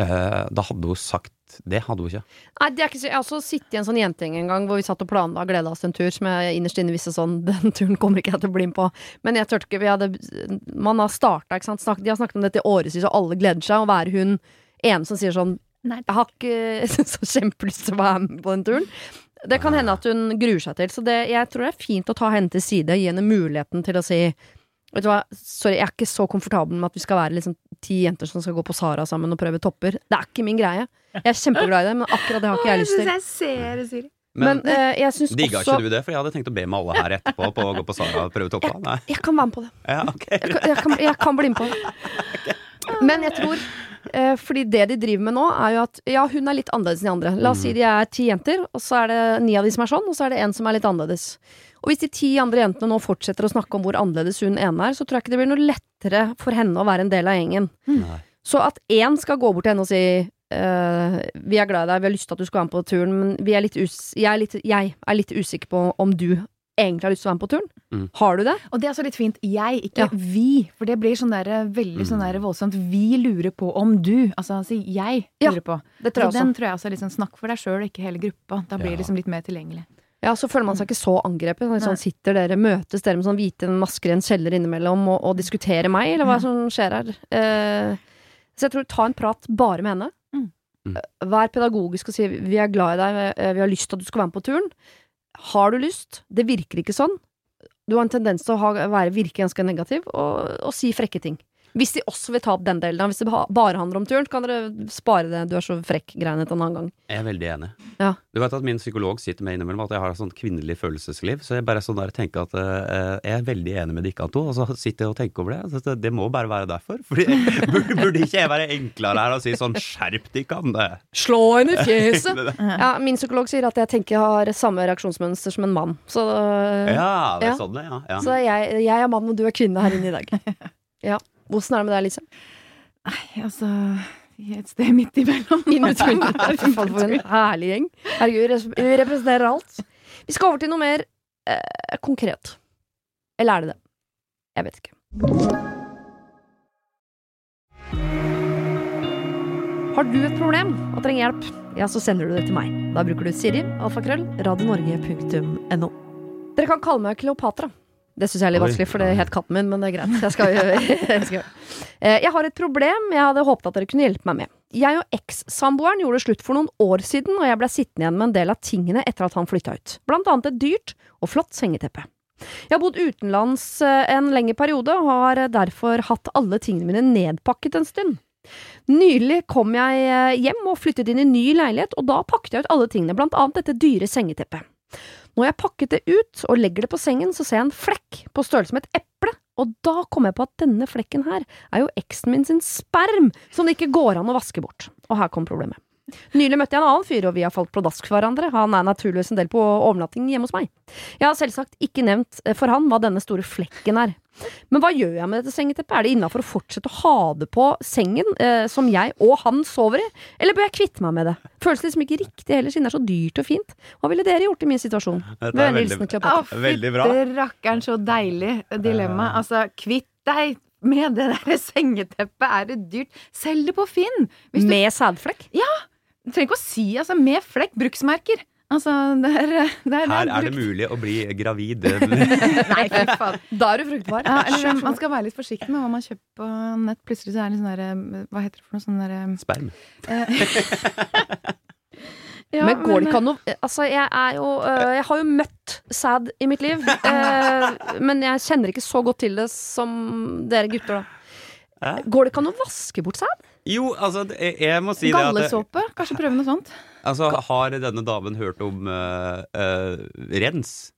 uh, Da hadde hun sagt det hadde hun ikke. Nei, det er ikke så, Jeg har også sittet i en sånn jentegjeng en gang hvor vi satt og planla og gleda oss til en tur som jeg innerst inne visste sånn (laughs) Den turen kommer ikke jeg til å bli med på. Men jeg turte ikke. Vi hadde Man har starta, ikke sant. Snak, de har snakket om dette i årevis, og alle gleder seg. Å være hun ene som sier sånn Nei, jeg har ikke (laughs) så kjempelyst til å være med på den turen. Det kan hende at hun gruer seg til. Så det, jeg tror det er fint å ta henne til side, gi henne muligheten til å si Vet du hva, sorry, jeg er ikke så komfortabel med at vi skal være liksom ti jenter som skal gå på Sara sammen og prøve topper. Det er ikke min greie. Jeg er kjempeglad i det, men akkurat det har ikke jeg lyst til. Jeg ser det, Siri. Men, men uh, jeg syns også Digga ikke du det? For jeg hadde tenkt å be med alle her etterpå på å gå på Sara og prøve topper. Jeg, jeg, kan være med på det. Ja, okay. jeg, jeg, kan, jeg, kan, bli med på det. (laughs) Men jeg tror eh, Fordi det de driver med nå, er jo at Ja, hun er litt annerledes enn de andre. La oss si mm. de er ti jenter, og så er det ni av de som er sånn, og så er det en som er litt annerledes. Og hvis de ti andre jentene nå fortsetter å snakke om hvor annerledes hun ene er, så tror jeg ikke det blir noe lettere for henne å være en del av gjengen. Nei. Så at én skal gå bort til henne og si uh, vi er glad i deg, vi har lyst til at du skal være med på turen, men er jeg, er litt, jeg, er litt, usikker på om du egentlig har lyst til å være med på turen. Mm. Har du det? Og det er så litt fint. Jeg, ikke ja. vi. For det blir sånn der, veldig sånn der voldsomt. Vi lurer på om du. Altså, altså jeg lurer ja, på. Det tror jeg også. Den tror jeg også er litt sånn snakk for deg sjøl, ikke hele gruppa. Da blir det liksom litt mer tilgjengelig. Ja, så føler man seg ikke så angrepet. Sånn, sitter dere, møtes dere med sånn hvite masker i en kjeller innimellom og, og diskuterer meg, eller hva som skjer her? Eh, så jeg tror ta en prat bare med henne. Mm. mm. Vær pedagogisk og si 'vi er glad i deg, vi har lyst til at du skal være med på turen'. Har du lyst? Det virker ikke sånn. Du har en tendens til å ha, være, virke ganske negativ, og, og si frekke ting. Hvis de også vil ta opp den delen, hvis det bare handler om turen, kan dere spare det 'du er så frekk'-greiene til en annen gang. Jeg er veldig enig. Ja. Du vet at min psykolog sitter med innimellom at jeg har et sånt kvinnelig følelsesliv, så jeg bare sånn der tenker at uh, jeg er veldig enig med dere to, og så sitter jeg og tenker over det. Så det må bare være derfor. Fordi (laughs) burde, burde ikke jeg være enklere her og si sånn 'skjerp dere', Slå henne i fjeset! (laughs) ja, min psykolog sier at jeg tenker jeg har samme reaksjonsmønster som en mann. Så, uh, ja, det er ja. sånn det, ja. ja. Så jeg, jeg er mann, og du er kvinne her inne i dag. (laughs) Ja. Åssen er det med deg, Lise? Nei, altså Et sted midt imellom. (laughs) (laughs) For en herlig gjeng. Herregud, vi representerer alt. Vi skal over til noe mer eh, konkret. Eller er det det? Jeg vet ikke. Har du et problem og trenger hjelp, ja, så sender du det til meg. Da bruker du Siri, alfakrøll, radionorge.no. Dere kan kalle meg Kleopatra. Det syns jeg er litt vanskelig, for det het katten min, men det er greit. Jeg, skal, (laughs) jeg, skal. Eh, jeg har et problem jeg hadde håpet at dere kunne hjelpe meg med. Jeg og eks-samboeren gjorde slutt for noen år siden, og jeg ble sittende igjen med en del av tingene etter at han flytta ut. Blant annet et dyrt og flott sengeteppe. Jeg har bodd utenlands eh, en lengre periode, og har derfor hatt alle tingene mine nedpakket en stund. Nylig kom jeg eh, hjem og flyttet inn i ny leilighet, og da pakket jeg ut alle tingene, blant annet dette dyre sengeteppet. Når jeg pakket det ut og legger det på sengen, så ser jeg en flekk på størrelse med et eple, og da kom jeg på at denne flekken her er jo eksen min sin sperm, som det ikke går an å vaske bort. Og her kom problemet. Nylig møtte jeg en annen fyr, og vi har falt pladask for hverandre. Han er naturligvis en del på overnatting hjemme hos meg. Jeg har selvsagt ikke nevnt eh, for han hva denne store flekken er. Men hva gjør jeg med dette sengeteppet? Er det innafor å fortsette å ha det på sengen, eh, som jeg og han sover i, eller bør jeg kvitte meg med det? Føles liksom ikke riktig heller, siden det er så dyrt og fint. Hva ville dere gjort i min situasjon? Dette er veldig, Å, veldig bra. Rakkeren, så deilig dilemma. Altså, kvitt deg med det der (laughs) sengeteppet er det dyrt. Selg det på Finn! Hvis du, Med sædflekk? Du trenger ikke å si altså med flekk. Bruksmerker. Altså, det er, det er, Her det er det mulig å bli gravid. (laughs) Nei, fy faen. Da er du fruktbar. Ja, eller, man skal være litt forsiktig med hva man kjøper på nett. Plutselig så er det sånn derre Hva heter det for noe sånn derre Sperm. eh, (laughs) ja, men går det ikke an å Altså, jeg er jo øh, Jeg har jo møtt sæd i mitt liv. øh, (laughs) men jeg kjenner ikke så godt til det som dere gutter, da. Går det ikke an å vaske bort sæd? Jo, altså, jeg, jeg må si det at? Kanskje prøve noe sånt? Altså, har denne damen hørt om uh, uh, rens?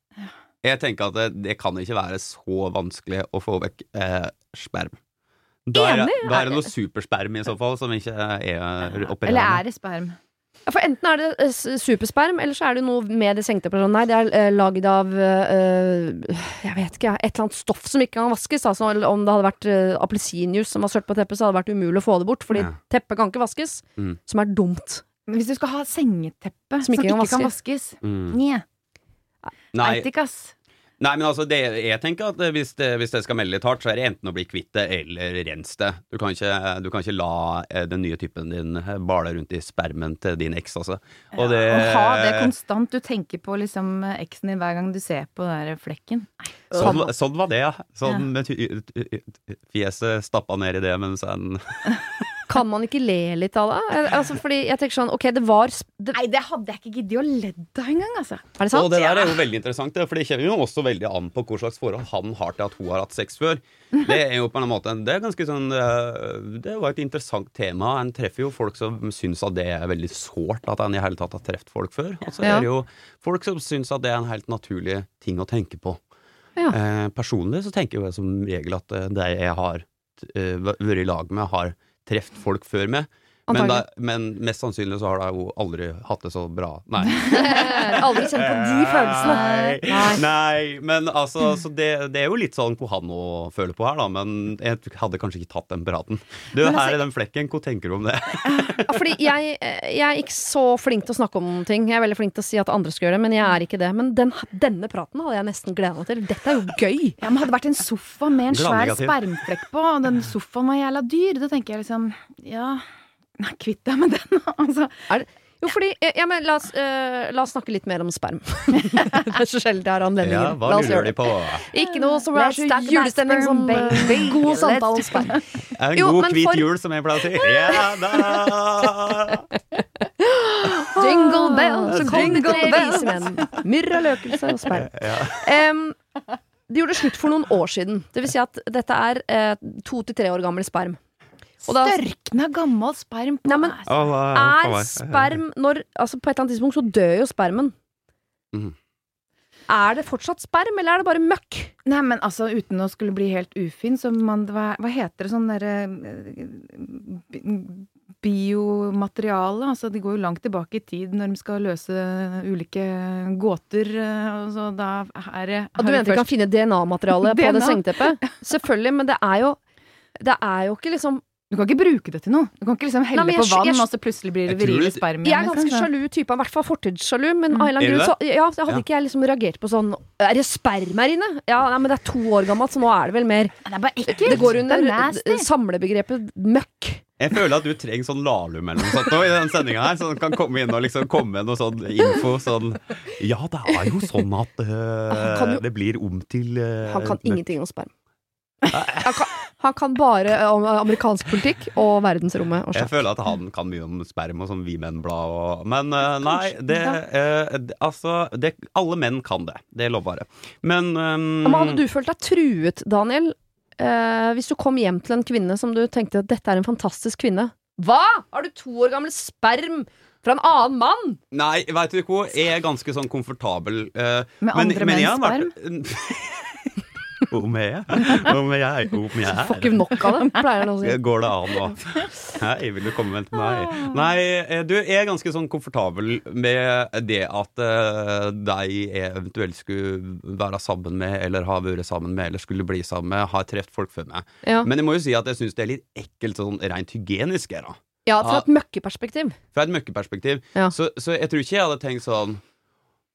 Jeg tenker at det, det kan ikke være så vanskelig å få vekk uh, sperm. Da er, Enig. da er det noe supersperm i så fall, som ikke er opererende. Eller er det sperm? Ja, For enten er det øh, supersperm, eller så er det noe med det sengeteppet. Nei, det er øh, lagd av øh, Jeg vet ikke, et eller annet stoff som ikke kan vaskes. Altså, om det hadde vært øh, appelsinjuice som var sølt på teppet, så hadde det vært umulig å få det bort. Fordi Ja. teppet kan ikke vaskes. Mm. Som er dumt. Men Hvis du skal ha sengeteppe Som ikke kan kan vaskes Mm. Nje. Nei, ass. Nei, men altså, det, jeg tenker at eh, hvis det, hvis det skal melde litt hardt, så er det enten å bli kvitt det eller rens det. Du kan ikke, du kan ikke la eh, den nye typen din eh, bale rundt i spermen til din eks, altså. Og det, Å ha det konstant. Du tenker på liksom eksen din hver gang du ser på den der flekken. Sånn, sånn var det, ja. Sånn med fjeset stappa ned i det mens en (laughs) Kan man ikke le litt av det? Eh, Altså, fordi jeg tenker sånn, ok, det var det, Nei, det hadde jeg ikke giddet å ledd av engang, altså. Er det sant? Og det der er jo veldig interessant, for det kommer jo også veldig an på hva slags forhold han har til at hun har hatt sex før. Det er jo på en måte Det er ganske sånn eh, Det var et interessant tema. En treffer jo folk som syns at det er veldig sårt at en i hele tatt har truffet folk før. Og så er det jo folk som syns at det er en helt naturlig ting å tenke på. Ja. Eh, personlig så tenker jeg som regel at det de jeg har eh, vært i lag med, har truffet folk før med. Men, da, men mest sannsynlig så har jo aldri hatt det så bra. Nei. (laughs) Aldri kjent på de følelsene. Nei, Nei. nei men altså så det, det er jo litt sånn nå føler på her, da. Men jeg hadde kanskje ikke tatt den praten. Du, altså- her i den flekken, hva tenker du om det? (laughs) Fordi jeg, jeg er ikke så flink til å snakke om ting. Jeg er veldig flink til å si at andre skal gjøre det, men jeg er ikke det. Men den, denne praten hadde jeg nesten gleda meg til. Dette er jo gøy. Ja, men Hadde vært en sofa med en svær spermflekk på, og den sofaen var jævla dyr, da tenker jeg liksom Ja, nei, kvitt deg med den, (laughs) altså. Jo, fordi ja, men la, oss, uh, la oss snakke litt mer om sperm. (laughs) det er så sjelden jeg har anledninger. Ja, hva lurer de på? Ikke noe som er så julestemning som eh, baby. god Let's samtale om sperm. (laughs) En Jo, god men hvit for- jul, som jeg pleier å si. Ja da! (gasps) Jingle bells, Ah, så kom det jingle tre visemenn. Myrra, løkelse og sperm. Ja. Em, de gjorde slutt for noen år siden. Det vil si at dette er uh, to til tre år gammel sperm. Og da- Størkna gammel sperm på Nei, Er sperm når Altså, på et eller annet tidspunkt så dør jo spermen. Mm. Er det fortsatt sperm, eller er det bare møkk? Nei, men altså, uten å skulle bli helt ufin, så man Hva, hva heter det sånn derre eh, Biomateriale. Altså, de går jo langt tilbake i tid når de skal løse ulike gåter. eh, Og så da er det her du mente vi kan finne DNA-materiale på det sengeteppet? Selvfølgelig, men det er jo Det er jo ikke liksom Du kan ikke bruke det til noe. Du kan ikke liksom helle Nei, jeg, på vann, jeg- og så plutselig blir det Jeg virile det- Jeg er ganske liksom, sjalu type, i hvert fall fortidssjalu, men av en eller Er annen grunn så, ja, hadde Ja. ikke jeg liksom reagert på sånn Er det sperm her inne? Ja, nei, men det er to år gammelt, så nå er det vel mer Det er bare ekkelt. Det går under Det er samlebegrepet møkk. Jeg føler at du trenger sånn lalum eller noe sånt nå i den sendinga her, så du kan komme inn og liksom komme med noe sånn info sånn Ja, det er jo sånn at øh, jo- det blir om til øh, Han kan ingenting om sperm. Han kan, han kan bare om amerikansk politikk og verdensrommet og Jeg føler at han kan mye om sperm og sånn Vi Menn-blad og Men uh, nei, det, uh, Altså, det, alle menn kan det. Det er lovbare. Men, um, Men hadde du følt deg truet, Daniel, uh, hvis du kom hjem til en kvinne som du tenkte at dette er en fantastisk kvinne? Hva?! Har du to år gamle sperm fra en annen mann?! Nei, veit du hva, jeg er ganske sånn komfortabel Uh, Med men- andre men sperm? menns (laughs) vært- Om jeg? Om jeg? Om jeg? Får ikke nok av det, pleier han å si. Går det an å Hei, vil du komme til meg? Nei, eh, du er ganske sånn komfortabel med det at uh, deg eventuelt skulle være sammen med, eller har vært sammen med, eller skulle bli sammen med, har truffet folk før meg. Ja. Men jeg må jo si at jeg syns det er litt ekkelt sånn rent hygienisk her, da. ja, fra et møkkeperspektiv. Fra et møkkeperspektiv. Ja. Så, så jeg tror ikke jeg hadde tenkt sånn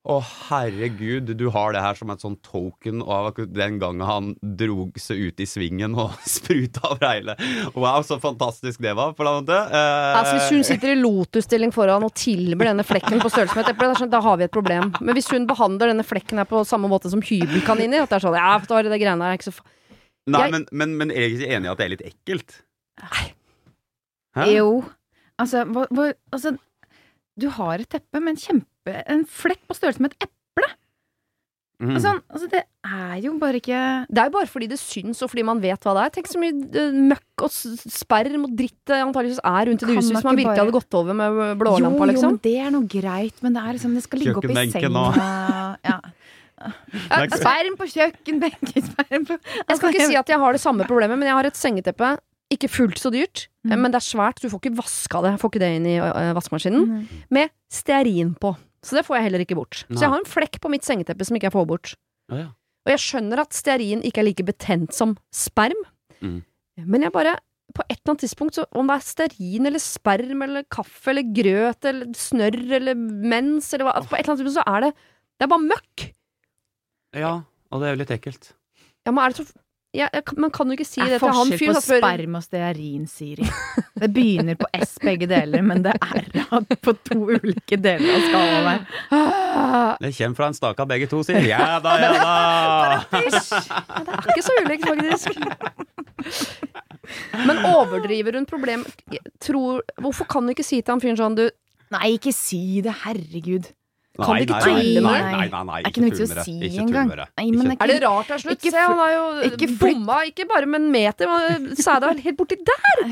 Å, herregud, du har det her som et sånn token av den gangen han drog seg ut i svingen og (laughs) spruta av reilet. Wow, så fantastisk det var. på en måte. Eh, altså, hvis hun sitter i lotusstilling foran og tilber denne flekken på størrelse med et eple, sånn, da har vi et problem. Men hvis hun behandler denne flekken her på samme måte som hybelkaniner, at det er sånn ja, det, det greiene er ikke så Nei, jeg... men, men, men, er jeg ikke enig i at det er litt ekkelt? Nei. Jo. Altså, hva, hva, altså Du har et teppe med en kjempe en flekk på størrelse med et eple. Mm. Altså, altså, det er jo bare ikke Det er jo bare fordi det syns, og fordi man vet hva det er. Tenk så mye uh, møkk og sperr mot dritt det antakeligvis er rundt i det huset hvis man virkelig bare... hadde gått over med blålampa, liksom. Jo, men det er noe greit, men det er liksom Det skal ligge oppi senga. Ja. Sperm på kjøkkenbenken, sperm på Jeg skal ikke si at jeg har det samme problemet, men jeg har et sengeteppe. Ikke fullt så dyrt, mm. men det er svært. Du får ikke vaska det. Får ikke det inn i uh, vaskemaskinen. Mm. Med stearin på. Så det får jeg heller ikke bort. Nei. Så jeg har en flekk på mitt sengeteppe som ikke jeg får bort. Ja, ja. Og jeg skjønner at stearin ikke er like betent som sperm, mm. men jeg bare på et eller annet tidspunkt, så om det er stearin eller sperm eller kaffe eller grøt eller snørr eller mens eller hva, på et eller annet tidspunkt så er det Det er bare møkk! Ja, og det er jo litt ekkelt. Ja, men er det så ja, man kan jo ikke si det, til han fyren. Det er forskjell på sperm og stearin, Siri. Det begynner på S begge deler, men det er på to ulike deler av skalaen her. Det kommer fra en stakkar begge to, sier Ja da, ja da! det er ikke så ulikt, faktisk. Men overdriver hun problem tror, Hvorfor kan du ikke si til han fyren sånn du Nei, ikke si det, herregud. Kan nei, du ikke tulle med det? Nei, nei, nei, ikke, ikke vits å det. Si engang. Er det. Er det rart til slutt? Se, han har jo ikke bomma, ikke bare med en meter, men sæda helt borti der!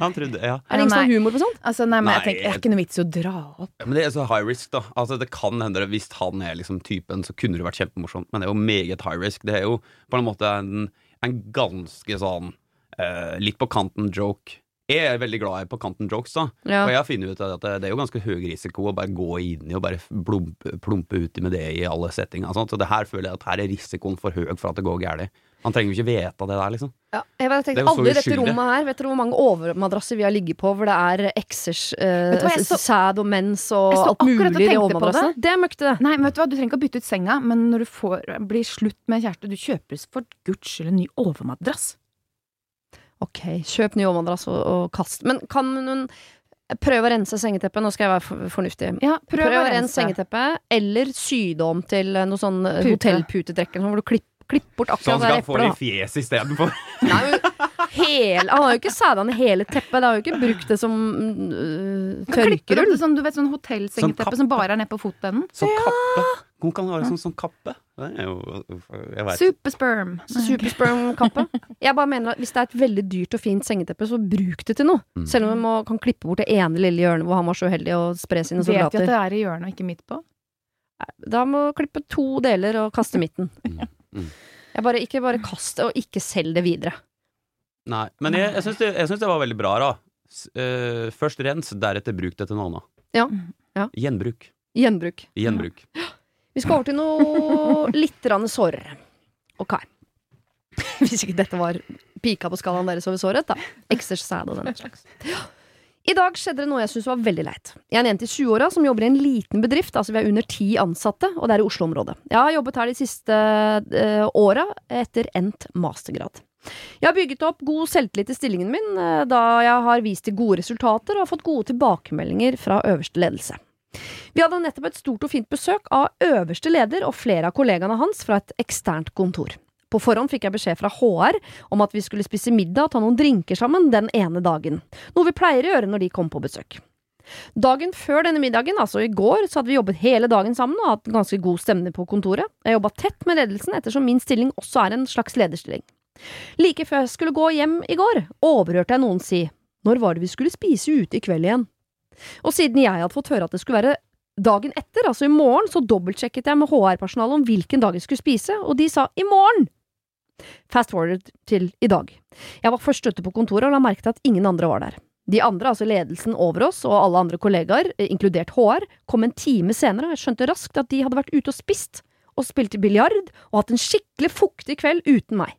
Han trodde, ja. Er det ingen som har humor på sånt? Altså, nei, men jeg tenker, det er ikke noe vits å dra opp. Men det er så high risk, da. Altså, det kan hende, hvis han er liksom typen, så kunne det vært kjempemorsomt, men det er jo meget high risk. Det er jo på en måte en, en ganske sånn uh, litt på kanten joke er veldig glad i på kanten jokes, da. Ja. Og jeg har funnet ut at det er jo ganske høy risiko å bare gå inn i og bare plumpe, plumpe uti med det i alle settinger. Så det her føler jeg at her er risikoen for høy for at det går galt. Han trenger jo ikke vite det der, liksom. Ja, jeg bare tenkte, Alle i dette rommet her, vet dere hvor mange overmadrasser vi har ligget på hvor det er eksers, uh, sæd og mens og alt mulig i overmadrassen? Det. det møkte, det. Nei, men vet du hva, du trenger ikke å bytte ut senga, men når du får, blir slutt med kjæreste, du kjøper for guds skyld en ny overmadrass. Ok, kjøp ny overmadrass og, og kast. Men kan hun prøve å rense sengeteppet? Nå skal jeg være fornuftig. Ja, prøv, prøv å rense sengeteppet, eller sy det om til noe sånn hotellputetrekker, hvor du klipper Klipp bort akkurat det eplet. Så han skal få det i fjeset istedenfor? Hele, han har jo ikke sæda ned hele teppet. Det har jo ikke brukt det som uh, tørkerull. Sånn, du vet sånn hotellsengeteppe som bare er nede på fotenden? Som ja. kappe. Hun kan ha det sånn som kappe. Det er jo Supersperm. Supersperm-kappe. Jeg bare mener at Hvis det er et veldig dyrt og fint sengeteppe, så bruk det til noe. Mm. Selv om man kan klippe bort det ene lille hjørnet hvor han var så uheldig å spre sine soldater. Vet vi at det er i hjørnet og ikke midt på? Da må du klippe to deler og kaste midten. Mm. Mm. Bare, ikke bare kast det, og ikke selg det videre. Nei, men jeg, jeg syns det, det, var veldig bra, da. Uh, først rens, deretter bruk det til noe annet. Ja. ja. Gjenbruk. Gjenbruk. Gjenbruk. Ja. Vi skal over til noe (laughs) litt sårere. Ok. (laughs) Hvis ikke dette var pika på skalaen deres over såret, da. Exercise og den slags. I dag skjedde det noe jeg syns var veldig leit. Jeg er en jente i 20-åra som jobber i en liten bedrift, altså vi er under ti ansatte, og det er i Oslo-området. Jeg har jobbet her de siste uh, åra etter endt mastergrad. Jeg har bygget opp god selvtillit i stillingen min, uh, da jeg har vist til gode resultater og har fått gode tilbakemeldinger fra øverste ledelse. Vi hadde nettopp et stort og fint besøk av øverste leder og flere av kollegaene hans fra et eksternt kontor. På forhånd fikk jeg beskjed fra HR om at vi skulle spise middag og ta noen drinker sammen den ene dagen, noe vi pleier å gjøre når de kommer på besøk. Dagen før denne middagen, altså i går, så hadde vi jobbet hele dagen sammen og hatt ganske god stemning på kontoret. Jeg jobba tett med ledelsen ettersom min stilling også er en slags lederstilling. Like før jeg skulle gå hjem i går, overhørte jeg noen si når var det vi skulle spise ute i kveld igjen? Og siden jeg hadde fått høre at det skulle være dagen etter, altså i morgen, så dobbeltsjekket jeg med HR-personalet om hvilken dag jeg skulle spise, og de sa i morgen! Fast forward til i dag. Jeg var først ute på kontoret og la merke til at ingen andre var der. De andre, altså ledelsen over oss og alle andre kollegaer, eh, inkludert HR, kom en time senere, og jeg skjønte raskt at de hadde vært ute og spist, og spilt biljard, og hatt en skikkelig fuktig kveld uten meg.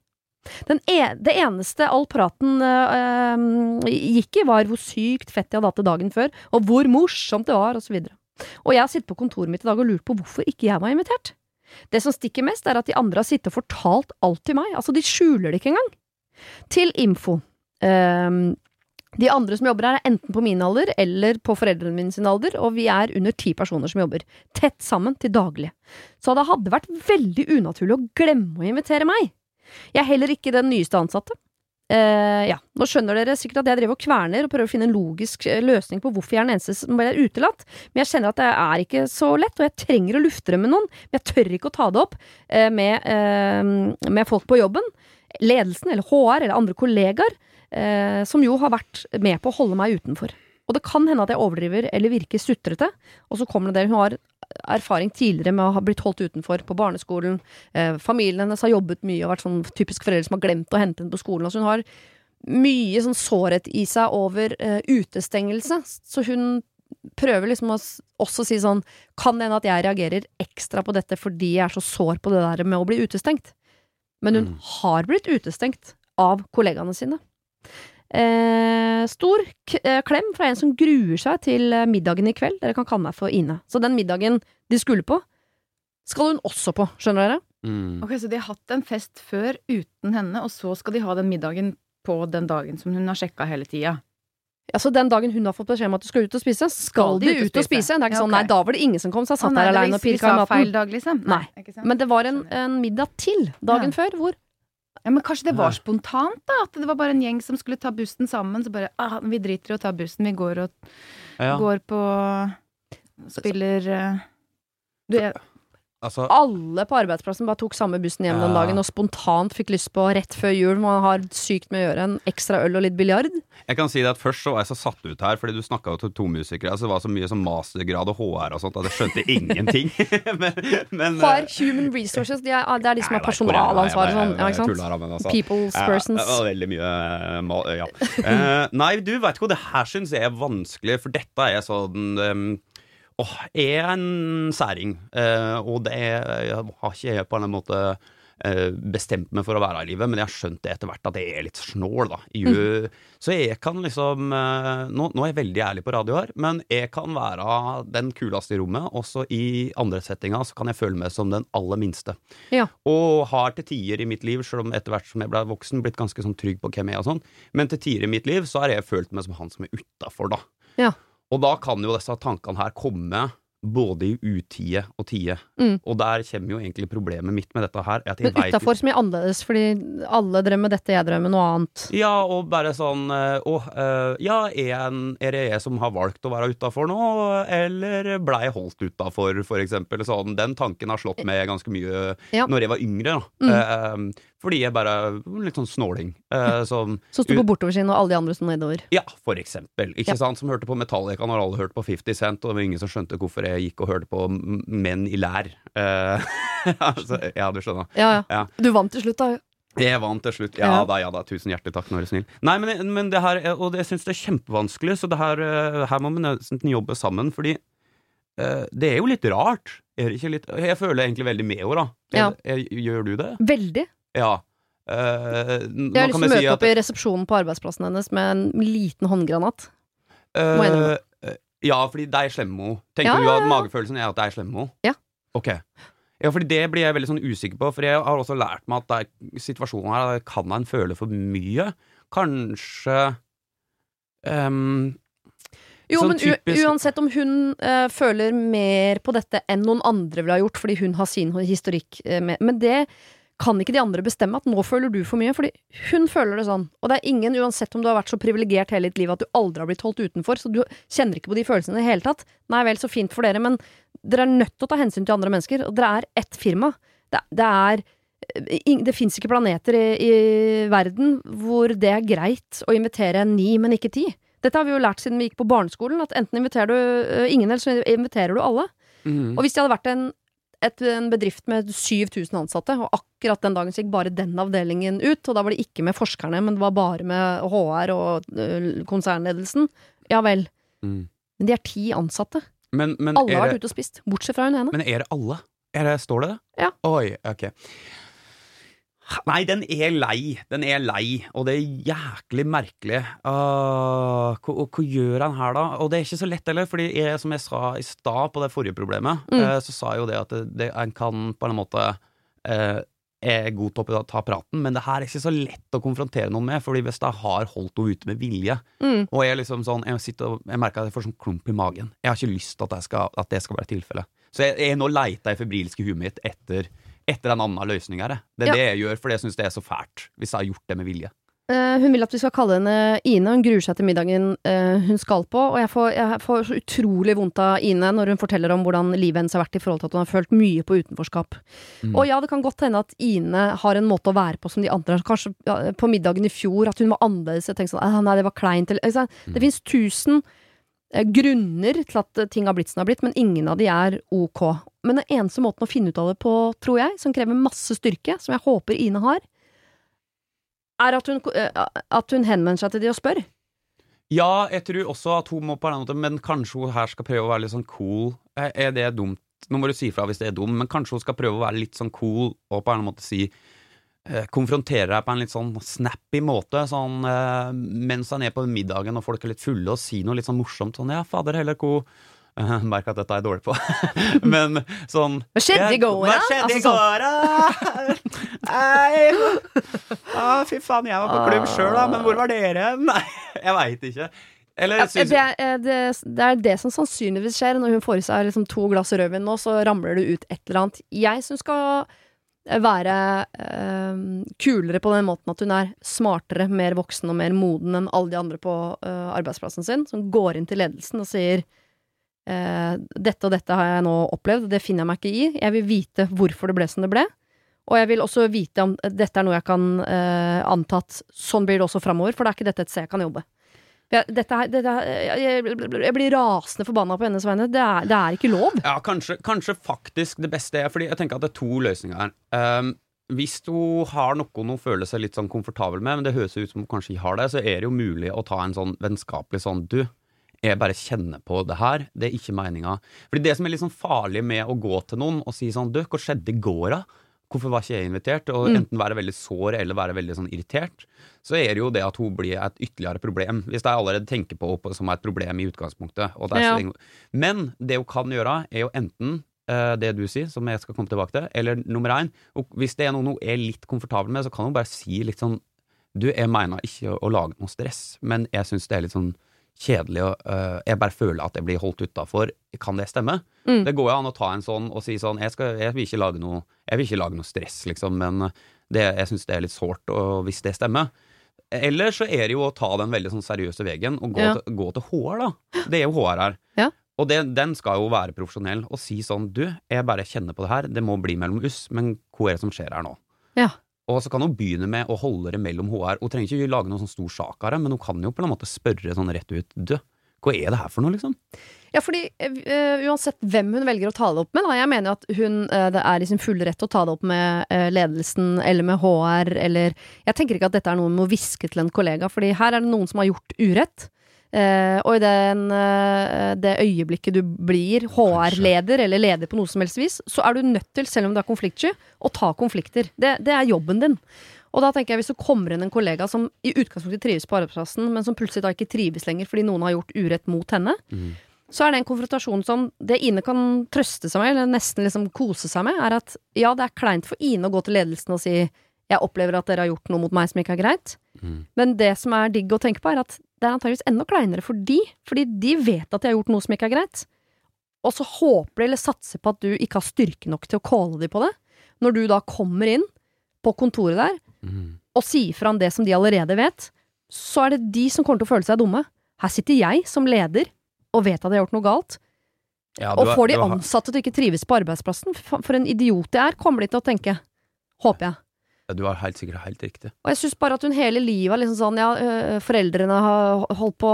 E det eneste all praten øh, gikk i, var hvor sykt fett jeg hadde hatt det dagen før, og hvor morsomt det var, og så videre. Og jeg har sittet på kontoret mitt i dag og lurt på hvorfor ikke jeg var invitert. Det som stikker mest, er at de andre har sittet og fortalt alt til meg. Altså, de skjuler det ikke engang. Til info. Um, de andre som jobber her, er enten på min alder eller på foreldrene mine sin alder, og vi er under ti personer som jobber. Tett sammen til daglig. Så det hadde vært veldig unaturlig å glemme å invitere meg. Jeg er heller ikke den nyeste ansatte. Uh, ja, nå skjønner dere sikkert at jeg driver og kverner og prøver å finne en logisk eh, løsning på hvorfor jeg er den eneste som ble utelatt, men jeg kjenner at det er ikke så lett, og jeg trenger å lufte det med noen, men jeg tør ikke å ta det opp uh, med, uh, med folk på jobben, ledelsen eller HR eller andre kollegaer, som jo har vært med på å holde meg utenfor. Og det kan hende at jeg overdriver eller virker sutrete, og så kommer det det hun har erfaring tidligere med å ha blitt holdt utenfor på barneskolen. Eh, familien hennes har jobbet mye og vært sånn typisk foreldre som har glemt å hente henne på skolen. Altså hun har mye sånn sårhet i seg over eh, utestengelse, så hun prøver liksom å også si sånn Kan hende at jeg reagerer ekstra på dette fordi jeg er så sår på det der med å bli utestengt. Men hun mm. har blitt utestengt av kollegaene sine. Eh, stor eh, klem fra en som gruer seg til eh, middagen i kveld. Dere kan kalle meg for Ine. Så den middagen de skulle på, skal hun også på, skjønner dere? Mm. Ok, Så de har hatt en fest før uten henne, og så skal de ha den middagen på den dagen som hun har sjekka hele tida? Altså Den dagen hun har fått beskjed om at du skal ut og spise, skal, skal de ut, og spise. Det er ikke ja, sånn, nei, da var det ingen som kom, så jeg satt der aleine og pirka i maten. Feil dag, liksom. Nei. nei. Men det var en, en middag til dagen ja. før, hvor ja, Men kanskje det var spontant, da? At det var bare en gjeng som skulle ta bussen sammen. Så bare ah, vi driter i å ta bussen, vi går og ja. går på Spiller uh, Du, jeg, Altså, Alle på arbeidsplassen bare tok samme bussen hjem ja. den dagen og spontant fikk lyst på rett før jul. Man har sykt med å gjøre en ekstra øl og litt biljard. Jeg kan si det at Først så var jeg så satt ut her, fordi du snakka til to musikere. Altså, det var så mye som mastergrad og HR og sånt at jeg skjønte ingenting. (laughs) men, men, HR, eh, Human Resources, de er, det er de som har personalansvar og sånn. Ja, ikke sant? Altså. People's ja, persons. Ja, veldig mye eh, Ja. uh, nei, du veit ikke hva det her syns jeg er vanskelig, for dette er sånn um, åh, er en særing. Eh, og det er, jeg har ikke jeg på en måte eh, bestemt meg for å være i livet, men jeg har skjønt det etter hvert at jeg er litt snål, da. Mm. Så jeg kan liksom eh, nå, nå, er jeg veldig ærlig på radio her, men jeg kan være den kuleste i rommet. Også i andre settinger så kan jeg føle meg som den aller minste. Ja. Og har til tider i mitt liv, selv om etter hvert som jeg ble voksen, blitt ganske sånn trygg på hvem jeg er og sånn, men til tider i mitt liv så har jeg følt meg som han som er utafor, da. Ja. Og da kan jo disse tankene her komme både i utide og tide. Mm. Og der kommer jo egentlig problemet mitt med dette her. Men utafor som er annerledes, fordi alle drømmer dette, jeg drømmer noe annet. Ja, og bare sånn eh, Å, uh, ja, er, er, det jeg som har valgt å være utafor nå, eller blei holdt utafor, for eksempel? Sånn, den tanken har slått meg ganske mye ja. når jeg var yngre. Da. Mm. Uh, fordi jeg bare litt sånn snåling. Eh, (laughs) som Som sto på bortoversiden, og alle de andre sto nedover? Ja, for eksempel. Ikke ja. sant? Som hørte på Metallica når alle hørte på 50 Cent, og det var ingen som skjønte hvorfor jeg gikk og hørte på menn i lær. Eh, (laughs) altså, ja, du skjønner. Ja, ja, ja. Du vant til slutt, da. Jeg vant til slutt. Ja, da, ja da. Tusen hjertelig takk, er snill. Nei, men, men, det her, og jeg syns det er kjempevanskelig, så det her, eh, her må vi nesten jobbe sammen, fordi eh, det er jo litt rart. Er det ikke litt Jeg føler egentlig veldig med henne, da. Ja. Jeg, jeg, gjør du det? Veldig. Ja. Uh, jeg har lyst til å møte opp i resepsjonen på arbeidsplassen hennes med en liten håndgranat. Uh, ja, fordi det er slemmo. Tenker ja, du at magefølelsen er at det er slemmo? Ja. Ok. Ja, fordi det blir jeg veldig sånn usikker på, for jeg har også lært meg at det er situasjonen her kan en føle for mye. Kanskje um, jo, sånn men typisk... uansett om hun uh, føler mer på dette enn noen andre ville ha gjort, fordi hun har sin historikk uh, med Men det kan ikke de andre bestemme at nå føler du for mye, fordi hun føler det sånn. Og det er ingen, uansett om du har vært så privilegert hele ditt liv at du aldri har blitt holdt utenfor, så du kjenner ikke på de følelsene i det hele tatt. Nei vel, så fint for dere, men dere er nødt til å ta hensyn til andre mennesker, og dere er ett firma. Det, det er det fins ikke planeter i, i, verden hvor det er greit å invitere ni, men ikke ti. Dette har vi jo lært siden vi gikk på barneskolen, at enten inviterer du uh, ingen, eller så inviterer du alle. Mm. Og hvis det hadde vært en et, en bedrift med 7000 ansatte, og akkurat den dagen så gikk bare den avdelingen ut. Og da var det ikke med forskerne, men det var bare med HR og uh, konsernledelsen. Ja vel. Mm. Men de er ti ansatte. Men, men alle har vært ute og spist, bortsett fra hun ene. Men er det alle? Er det, står det det? Ja. Oi, ok. Nei, den er lei. Den er lei, og det er jæklig merkelig. Uh, hva, hva, gjør han her, da? Og det er ikke så lett heller, fordi jeg, som jeg sa i stad på det forrige problemet, mm. uh, så sa jeg jo det at det, det, en kan på en måte uh, er god til å ta praten, men det her er ikke så lett å konfrontere noen med, fordi hvis jeg har holdt henne ute med vilje, mm. og jeg liksom sånn, jeg, sitter, jeg merker at jeg får sånn klump i magen Jeg har ikke lyst til at, skal, at det skal være tilfellet. Så jeg, jeg nå leita i febrilske huet mitt etter etter en annen løsning her. Det er ja. det jeg gjør, for jeg syns det er så fælt. Hvis jeg har gjort det med vilje. Uh, hun vil at vi skal kalle henne Ine. Hun gruer seg til middagen uh, hun skal på. Og jeg får, jeg får, så utrolig vondt av Ine når hun forteller om hvordan livet hennes har vært i forhold til at hun har følt mye på utenforskap. Mm. Og ja, det kan godt hende at Ine har en måte å være på som de andre. Kanskje ja, på middagen i fjor at hun var annerledes. Jeg tenkte sånn, ah, nei, det var kleint. Altså, mm. Det fins tusen uh, grunner til at ting har blitt som det har blitt, men ingen av de er ok. Men den eneste måten å finne ut av det på, tror jeg, som krever masse styrke, som jeg håper Ine har, er at hun, eh, at hun henvender seg til de og spør. Ja, jeg tror også at hun må på en måte Men kanskje hun her skal prøve å være litt sånn cool. Er det dumt? Nå må du si fra hvis det er dumt, men kanskje hun skal prøve å være litt sånn cool og på en måte si eh, Konfrontere deg på en litt sånn snappy måte, sånn eh, mens han er på middagen og folk er litt fulle, og si noe litt sånn morsomt sånn Ja, fader heller, hvor (laughs) Merk at dette er dårlig på. (laughs) Men sånn Hva skjedde i går, da? Hva skjedde i går går, (laughs) Nei ah, Fy faen, jeg var på klubb sjøl, da, men hvor var dere? Nei, jeg veit ikke. Eller, synes... det, er, det, det, er det som sannsynligvis skjer når hun får i seg liksom to glass rødvin nå, så ramler det ut et eller annet. Jeg syns skal være øh, kulere på den måten at hun er smartere, mer voksen og mer moden enn alle de andre på øh, arbeidsplassen sin, som går inn til ledelsen og sier eh, dette og dette har jeg nå opplevd, det finner jeg meg ikke i. Jeg vil vite hvorfor det ble som det ble. Og jeg vil også vite om dette er noe jeg kan eh, anta at sånn blir det også framover, for det er ikke dette et sted jeg kan jobbe. Jeg, dette, dette, jeg, jeg, blir rasende forbanna på hennes vegne. Det er, det er ikke lov. Ja, kanskje, kanskje, faktisk det beste er Fordi jeg tenker at det er to løsninger her. Um, hvis hun har noe hun føler seg litt sånn komfortabel med, men det høres ut som hun kanskje har det, så er det jo mulig å ta en sånn vennskapelig sånn Du, jeg bare kjenner på det her. Det er ikke meninga. Fordi det som er litt sånn farlig med å gå til noen og si sånn Du, hva skjedde i går, da? Hvorfor var ikke jeg invitert? Og mm. enten være veldig sår eller være veldig sånn irritert. Så er det jo det at hun blir et ytterligere problem. Hvis jeg allerede tenker på henne som et problem i utgangspunktet. Ja. Men det hun kan gjøre, er jo enten uh, det du sier, som jeg skal komme tilbake til, eller nummer én Hvis det er noe hun er litt komfortabel med, så kan hun bare si litt sånn Du, jeg mener ikke å lage noe stress, men jeg syns det er litt sånn kjedelig og uh, Jeg bare føler at jeg blir holdt utafor. Kan det stemme? Mm. Det går jo an å ta en sånn og si sånn Jeg, skal, jeg, vil, ikke lage noe, jeg vil ikke lage noe stress, liksom, men det, jeg syns det er litt sårt hvis det stemmer. Eller så er det jo å ta den veldig sånn seriøse veien og gå, ja. til, gå til HR, da. Det er jo HR her. Ja. Og det, den skal jo være profesjonell og si sånn Du, jeg bare kjenner på det her, det må bli mellom oss, men hva er det som skjer her nå? Ja. Og så kan hun begynne med å holde det mellom HR. Hun trenger ikke lage noen sånn stor sak av det, men hun kan jo på en måte spørre sånn rett ut Du, hva er det her for noe, liksom? Ja, fordi uh, uansett hvem hun velger å ta det opp med, da, jeg mener jo at hun uh, det er i sin fulle rett å ta det opp med uh, ledelsen eller med HR eller Jeg tenker ikke at dette er noe hun må hviske til en kollega, fordi her er det noen som har gjort urett. Uh, og i den, uh, det øyeblikket du blir HR-leder, eller leder på noe som helst vis, så er du nødt til, selv om du er konfliktsky, å ta konflikter. Det, det, er jobben din. Og da tenker jeg hvis det kommer inn en kollega som i utgangspunktet trives på arbeidsplassen, men som plutselig da ikke trives lenger fordi noen har gjort urett mot henne, mm. så er det en konfrontasjon som det Ine kan trøste seg med, eller nesten liksom kose seg med, er at ja, det er kleint for Ine å gå til ledelsen og si jeg opplever at dere har gjort noe mot meg som ikke er greit. Mm. Men det som er digg å tenke på, er at det er antageligvis enda kleinere for de, fordi de vet at de har gjort noe som ikke er greit. Og så håper de eller satser på at du ikke har styrke nok til å calle de på det. Når du da kommer inn på kontoret der mm. og sier fra om det som de allerede vet, så er det de som kommer til å føle seg dumme. Her sitter jeg som leder og vet at jeg har gjort noe galt. Ja, og får de ansatte til ikke trives på arbeidsplassen, for en idiot jeg er, kommer de til å tenke. Håper jeg. Du har helt sikkert helt riktig. Og jeg syns bare at hun hele livet liksom sånn Ja, foreldrene har holdt på,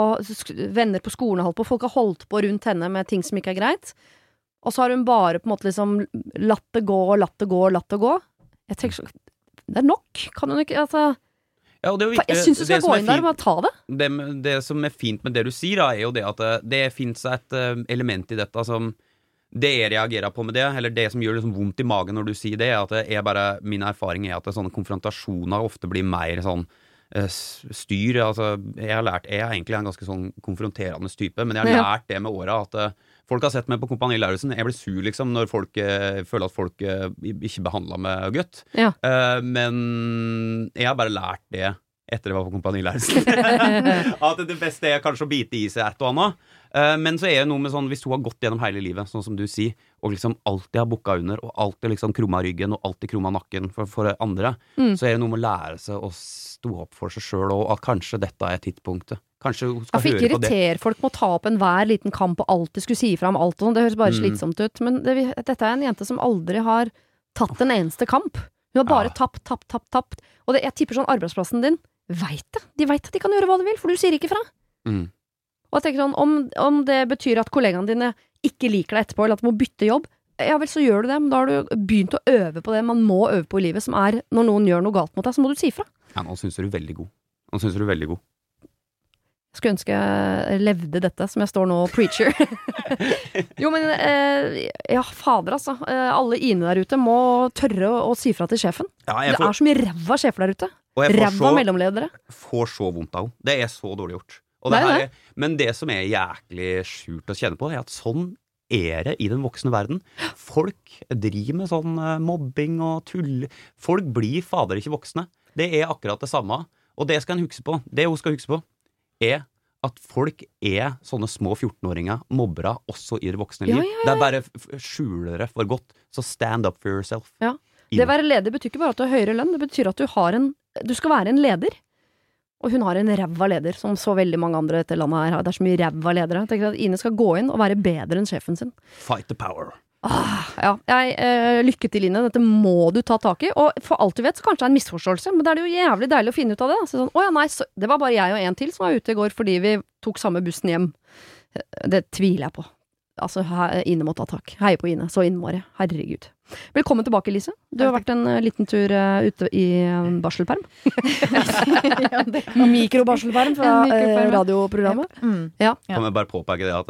venner på skolen har holdt på, folk har holdt på rundt henne med ting som ikke er greit. Og så har hun bare på en måte liksom latt det gå og latt det gå og latt det gå. Jeg tenker så Det er nok. Kan hun ikke Altså ja, viktig, jeg syns du skal gå inn der og bare ta det. det. det. som er fint med det du sier, da, er jo det at det, det fins et element i dette som det jeg reagerer på med det, eller det som gjør liksom vondt i magen når du sier det, er at jeg bare, min erfaring er at sånne konfrontasjoner ofte blir mer sånn eh, styr. Altså, jeg har lært Jeg er egentlig en ganske sånn konfronterende type, men jeg har lært det med åra at uh, folk har sett meg på Kompani Lauritzen. Jeg blir sur liksom når folk eh, føler at folk eh, ikke behandler meg godt. Ja. men jeg har bare lært det etter jeg var på Kompani Lauritzen. (laughs) at det beste er kanskje å bite i seg et og annet. Uh, men så er det noe med sånn, hvis hun har gått gjennom hele livet, sånn som du sier, og liksom alltid har bukka under, og alltid liksom krumma ryggen, og alltid krumma nakken for, for andre, mm. så er det noe med å lære seg å stå opp for seg sjøl, og at kanskje dette er tidspunktet. Kanskje hun skal høre på det. ikke irritere folk med å ta opp enhver liten kamp og alltid skulle si ifra om alt og sånn. Det høres bare mm. slitsomt ut. Men det, dette er en jente som aldri har tatt en eneste kamp. Hun har bare ja. tapt, tapt, tapt, tapt. Og det, jeg tipper sånn arbeidsplassen din veit det. De veit at de kan gjøre hva de vil, for du sier ikke fra. Mm. Og jeg tenker sånn, om, om det betyr at kollegaene dine ikke liker deg etterpå, eller at du må bytte jobb, ja vel, så gjør du det, men da har du begynt å øve på det man må øve på i livet, som er når noen gjør noe galt mot deg, så må du si fra. Ja, nå syns du er veldig god. Nå syns du er veldig god. Jeg skulle ønske jeg levde dette, som jeg står nå og preacher. (laughs) jo, men eh, Ja, fader, altså. Eh, alle Ine der ute må tørre å, å si fra til sjefen. Ja, får... Det er så mye ræva sjefer der ute. Ræva mellomledere. Får så vondt av henne. Det er så dårlig gjort. Det her, men det som er jæklig skjult å kjenne på, er at sånn er det i den voksne verden. Folk driver med sånn eh, mobbing og tull. Folk blir fader ikke voksne. Det er akkurat det samme. Og det skal en huske på. Det hun skal huske på, er at folk er sånne små 14-åringer, mobbere, også i det voksne liv. Ja, ja, ja. Det er bare skjulere for godt. Så stand up for yourself. Ja. Det å være leder betyr ikke bare at du har høyere lønn, det betyr at du har en Du skal være en leder. Og hun har en ræva leder, som så veldig mange andre i dette landet her. har. Det er så mye ræva ledere. Jeg tenker at Ine skal gå inn og være bedre enn sjefen sin. Fight the power. Ah, ja. Jeg, eh, lykke til, Ine. Dette må du ta tak i. Og for alt du vet, så kanskje det er en misforståelse, men det er jo jævlig deilig å finne ut av det. Så sånn, å ja, nei, så, det var bare jeg og en til som var ute i går fordi vi tok samme bussen hjem. Det tviler jeg på. Altså, Ine må ta tak. Heier på Ine. Så innmari. Herregud. Velkommen tilbake, Lise. Du har vært en uh, liten tur uh, ute i um, barselperm. (laughs) Mikrobarselperm fra uh, radioprogrammet. Mm. Ja. Kan jeg bare påpeke det at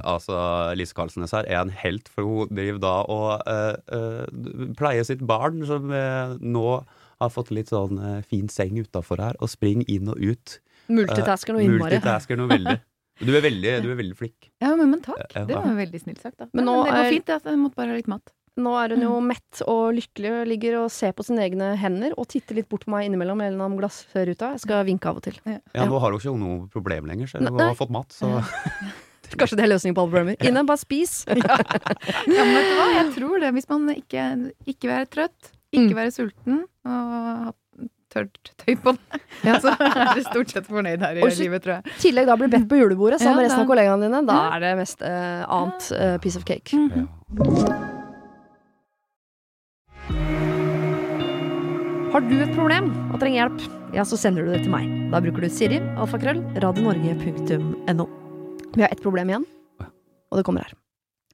altså, Lise Karlsnes her er en helt, for hun driver da og pleier sitt barn, som nå har fått litt sånn fin seng utafor her, og springer inn og ut. Multitasker noe innmari. Multitasker noe veldig. (laughs) Du er veldig, du er veldig flink. Ja, men, men takk. Det var veldig snilt sagt, da. Men, nå, men det går fint, jeg måtte bare ha litt mat. Nå er hun jo mm. mett og lykkelig og ligger og ser på sine egne hender og titter litt bort på meg innimellom gjennom glassruta. Jeg skal vinke av og til. Ja, ja nå har hun ikke noe problem lenger, så hun har fått mat, (laughs) så Kanskje det er løsningen på alle problemer. Ine, bare spis. (laughs) ja. ja, men vet du hva, jeg tror det. Hvis man ikke, ikke være trøtt, ikke mm. være sulten og ha tørt tøy på det, ja. (laughs) så er du stort sett fornøyd her i livet, tror jeg. I tillegg da blir bedt på julebordet sammen med resten av kollegaene dine. Da er det mest uh, annet uh, piece of cake. Mm -hmm. Har du et problem og trenger hjelp, ja, så sender du det til meg. Da bruker du Siri, alfakrøll, radionorge.no. Vi har ett problem igjen, og det kommer her.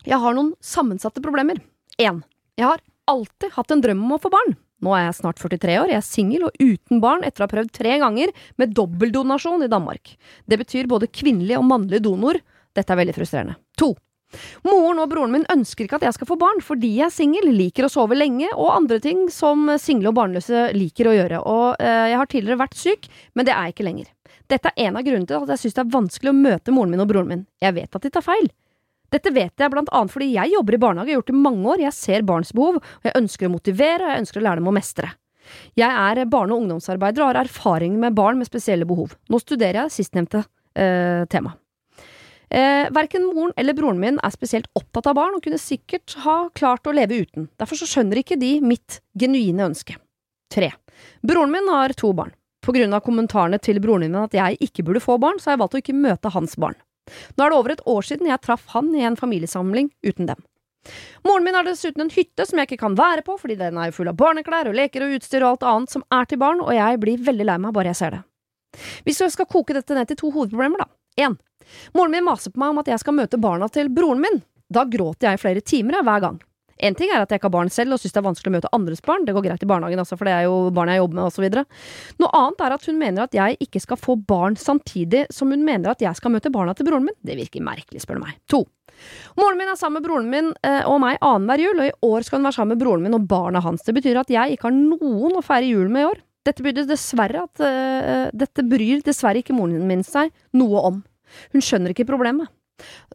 Jeg har noen sammensatte problemer. Én. Jeg har alltid hatt en drøm om å få barn. Nå er jeg snart 43 år, jeg er singel og uten barn etter å ha prøvd tre ganger med dobbeldonasjon i Danmark. Det betyr både kvinnelig og mannlig donor. Dette er veldig frustrerende. 2. Moren og broren min ønsker ikke at jeg skal få barn, fordi jeg er singel, liker å sove lenge og andre ting som single og barnløse liker å gjøre. Og øh, jeg har tidligere vært syk, men det er jeg ikke lenger. Dette er en av grunnene til at jeg syns det er vanskelig å møte moren min og broren min. Jeg vet at de tar feil. Dette vet jeg blant annet fordi jeg jobber i barnehage, jeg har gjort det i mange år, jeg ser barns behov, og jeg ønsker å motivere, og jeg ønsker å lære dem å mestre. Jeg er barne- og ungdomsarbeider og har erfaring med barn med spesielle behov. Nå studerer jeg sistnevnte eh, tema. Eh, verken moren eller broren min er spesielt opptatt av barn, og kunne sikkert ha klart å leve uten. Derfor så skjønner ikke de mitt genuine ønske. Tre. Broren min har to barn. På grunn av kommentarene til broren min at jeg ikke burde få barn, så har jeg valgt å ikke møte hans barn. Nå er det over et år siden jeg traff han i en familiesamling uten dem. Moren min har dessuten en hytte som jeg ikke kan være på, fordi den er full av barneklær og leker og utstyr og alt annet som er til barn, og jeg blir veldig lei meg bare jeg ser det. Hvis jeg skal koke dette ned til to hovedproblemer, da. Én. Moren min maser på meg om at jeg skal møte barna til broren min. Da gråter jeg i flere timer hver gang. En ting er at jeg ikke har barn selv og syns det er vanskelig å møte andres barn, det går greit i barnehagen altså, for det er jo barn jeg jobber med, osv. Noe annet er at hun mener at jeg ikke skal få barn samtidig som hun mener at jeg skal møte barna til broren min. Det virker merkelig, spør du meg. To. Moren min er sammen med broren min eh, og meg annenhver jul, og i år skal hun være sammen med broren min og barna hans. Det betyr at jeg ikke har noen å feire jul med i år. Dette at uh, Dette bryr dessverre ikke moren min seg noe om. Hun skjønner ikke problemet.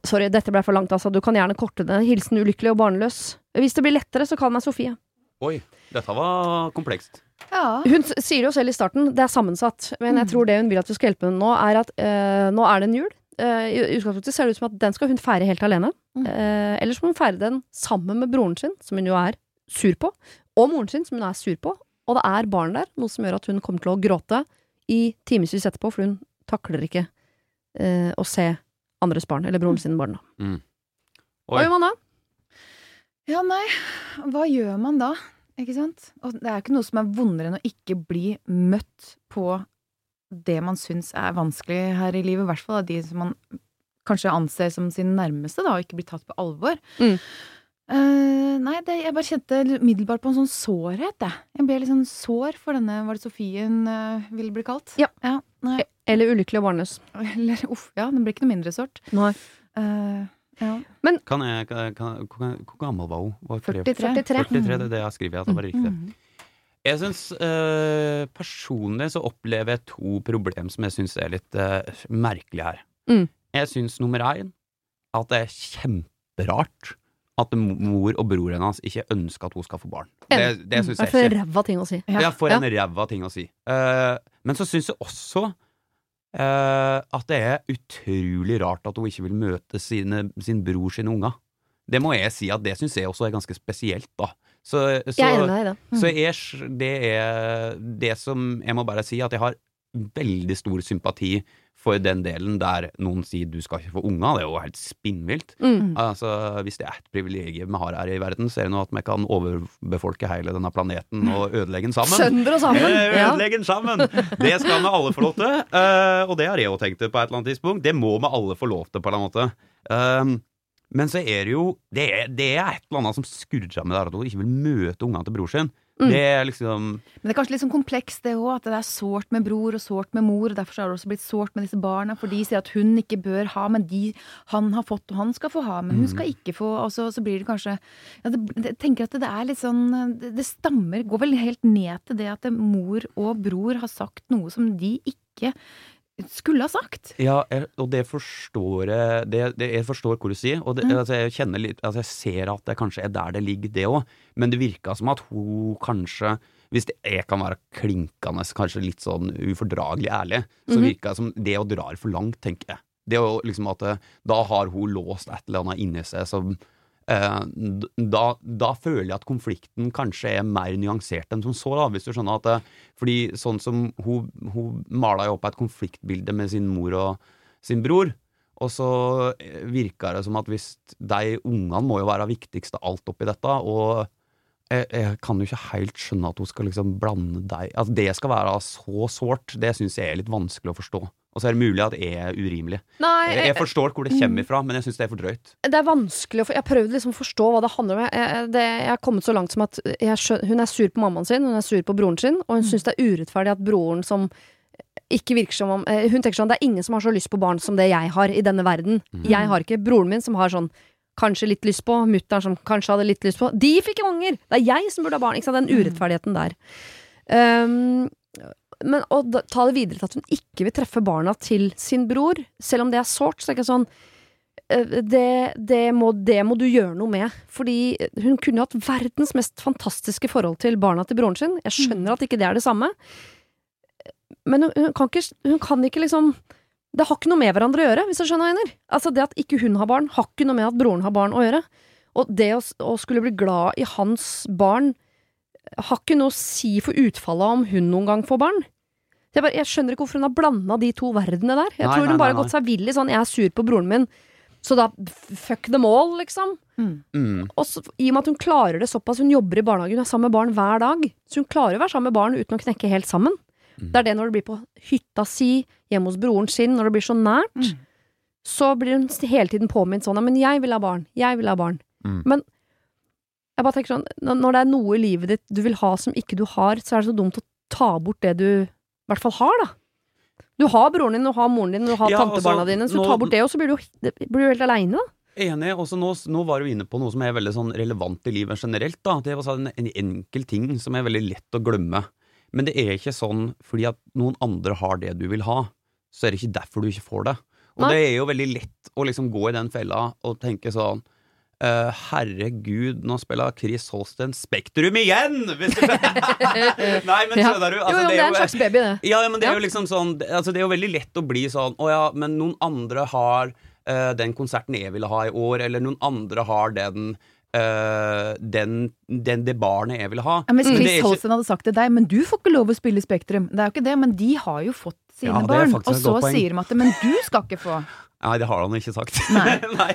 Sorry, dette ble for langt, altså. Du kan gjerne korte det. Hilsen ulykkelig og barnløs. Hvis det blir lettere, så kall meg Sofie. Oi, dette var komplekst. Ja. Hun sier det jo selv i starten, det er sammensatt. Men jeg Mm. tror det hun vil at du skal hjelpe henne nå, er at øh, nå er det en jul. Eh, I utgangspunktet ser det ut som at den skal hun feire helt alene. Mm. Eh, eller så må hun feire den sammen med broren sin, som hun jo er sur på, og moren sin, som hun er sur på. Og det er barn der, noe som gjør at hun kommer til å gråte i timevis etterpå, for hun takler ikke eh, å se andres barn, eller broren sin barn. da. Oi. Hva gjør man da? Ja, nei, hva gjør man da? Ikke sant? Og det er jo ikke noe som er vondere enn å ikke bli møtt på det man syns er vanskelig her i livet, i hvert fall av de som man kanskje anser som sine nærmeste, da, og ikke blir tatt på alvor. Mm. Uh, nei, det, jeg bare kjente umiddelbart på en sånn sårhet, jeg. Jeg ble litt sånn sår for denne, var det Sofien eh, ville bli kalt? Ja. nei. Eller ulykkelig og barnløs. (laughs) Eller uff, ja, den blir ikke noe mindre sårt. Nei. Uh, ja. Kan jeg, kan, kan, hvor, hvor gammel var hun? Var 43. 43. 43, det er det jeg har at det var riktig. Mhm. Jeg syns eh, personlig så opplever jeg to problem som jeg syns er litt uh, merkelig her. Mm. Jeg syns nummer én at det er kjemperart at mor og bror hennes ikke ønsker at hun skal få barn. Det, det syns jeg ikke. jeg for ikke. ræva ting å si. Ja. Ja, for en ræva ting å si. Eh, men så syns jeg også eh, at det er utrolig rart at hun ikke vil møte sine, sin bror sine unger. Det må jeg si at det syns jeg også er ganske spesielt, da. Så, så, Jeg er enig med deg da. Mm. så jeg, det er det som Jeg må bare si at jeg har veldig stor sympati for den delen der noen sier du skal ikke få unger. Det er jo helt spinnvilt. Mm. Altså, hvis det er et privilegium vi har her i verden, så er det nå at vi kan overbefolke hele denne planeten og ødelegge den sammen. Sønder og sammen. Eh. Ødelegge den sammen! Det skal vi alle få lov til. eh, og det har jeg jo tenkt på et eller annet tidspunkt. Det må vi alle få lov til, på en eller annen måte. Um, men så er det jo Det er, det er et eller annet som skurrer med det at hun ikke vil møte ungene til bror sin. Mm. Det er liksom Men det er kanskje litt sånn komplekst det òg, at det er sårt med bror og sårt med mor. og Derfor så har det også blitt sårt med disse barna, for de sier at hun ikke bør ha, men de han har fått og han skal få ha, men hun skal ikke få. Og så, så blir det kanskje ja, det, Jeg tenker at det er litt sånn Det, det stammer, går vel helt ned til det at det, mor og bror har sagt noe som de ikke skulle ha sagt. Ja, jeg, og det forstår jeg det, det, Jeg forstår hvor du sier, og det, Mm. altså, jeg kjenner litt Altså, jeg ser at det kanskje er der det ligger, det òg, men det virka som at hun kanskje hvis jeg kan være klinkende, kanskje litt sånn ufordragelig ærlig, så virker virka det som det å drar for langt, tenker jeg. Det å liksom at eh, Da har hun låst et eller annet inni seg som da, da føler jeg at konflikten kanskje er mer nyansert enn som så, da, hvis du skjønner at eh, Fordi sånn som hun, hun mala jo opp et konfliktbilde med sin mor og sin bror, og så eh, virka det som at hvis de ungene må jo være viktigst av alt oppi dette, og jeg, jeg kan jo ikke helt skjønne at hun skal liksom blande deg At det skal være så sårt, det syns jeg er litt vanskelig å forstå. Og så er det mulig at jeg er urimelig. Nei, Jeg, jeg forstår hvor det kommer ifra, men jeg syns det er for drøyt. det er vanskelig å for, Jeg har prøvd liksom å forstå hva det handler om. Jeg, det, jeg har kommet så langt som at jeg skjøn, hun er sur på mammaen sin, hun er sur på broren sin, og hun syns det er urettferdig at broren som ikke virker som om eh, Hun tenker sånn det er ingen som har så lyst på barn som det jeg har i denne verden. Jeg har ikke broren min som har sånn kanskje litt lyst på, mutter'n som kanskje hadde litt lyst på. De fikk unger! Det er jeg som burde ha barn. Ikke sant? Den urettferdigheten der. Um, men å ta det videre til at hun ikke vil treffe barna til sin bror, selv om det er sårt, så er det ikke sånn eh, det, det, må, det må du gjøre noe med. Fordi hun kunne hatt verdens mest fantastiske forhold til barna til broren sin. Jeg skjønner at ikke det er det samme. Men hun, hun, kan ikke, hun kan ikke liksom Det har ikke noe med hverandre å gjøre, hvis jeg skjønner hva jeg mener. Altså Det at ikke hun har barn, har ikke noe med at broren har barn å gjøre. Og det å, å skulle bli glad i hans barn har ikke noe å si for utfallet om hun noen gang får barn. Jeg, bare, jeg skjønner ikke hvorfor hun har blanda de to verdenene der. Jeg Nei, tror hun nei, bare har gått seg vill i sånn 'jeg er sur på broren min', så da fuck them all, liksom. Mm. Og så, I og med at hun klarer det såpass, hun jobber i barnehagen, hun er sammen med barn hver dag, så hun klarer å være sammen med barn uten å knekke helt sammen. Mm. Det er det når det blir på hytta si, hjemme hos broren sin, når det blir så nært. Mm. Så blir hun hele tiden påminnet sånn 'ja, men jeg vil ha barn', jeg vil ha barn. Mm. Men jeg bare tenker sånn, når det er noe i livet ditt du vil ha som ikke du har, så er det så dumt å ta bort det du i hvert fall har, da. Du har broren din, du har moren din, du har Ja, tantebarna altså, dine, så nå- tar bort det, og så blir du, blir du helt aleine, da. Enig. Også nå, nå var du inne på noe som er veldig sånn relevant i livet generelt. da. Det var en, en enkel ting som er veldig lett å glemme. Men det er ikke sånn fordi at noen andre har det du vil ha, så er det ikke derfor du ikke får det. Og Nei. det er jo veldig lett å liksom gå i den fella og tenke sånn Uh, herregud, nå spiller Chris Holsten Spektrum igjen! Hvis du (laughs) Nei, men skjønner du? Altså, jo, jo, det er en slags baby, det. Ja, men det er jo liksom sånn altså, Det er jo veldig lett å bli sånn Å ja, men noen andre har uh, den konserten jeg ville ha i år, eller noen andre har den uh, den, den, det barnet jeg ville ha. Ja, hvis Chris ikke... Holsten hadde sagt til deg Men du får ikke lov å spille Spektrum. Det er jo ikke det, men de har jo fått sine ja, barn. Og så sier de at Men du skal ikke få. Nei, det har han ikke sagt. Nei. (laughs) Nei.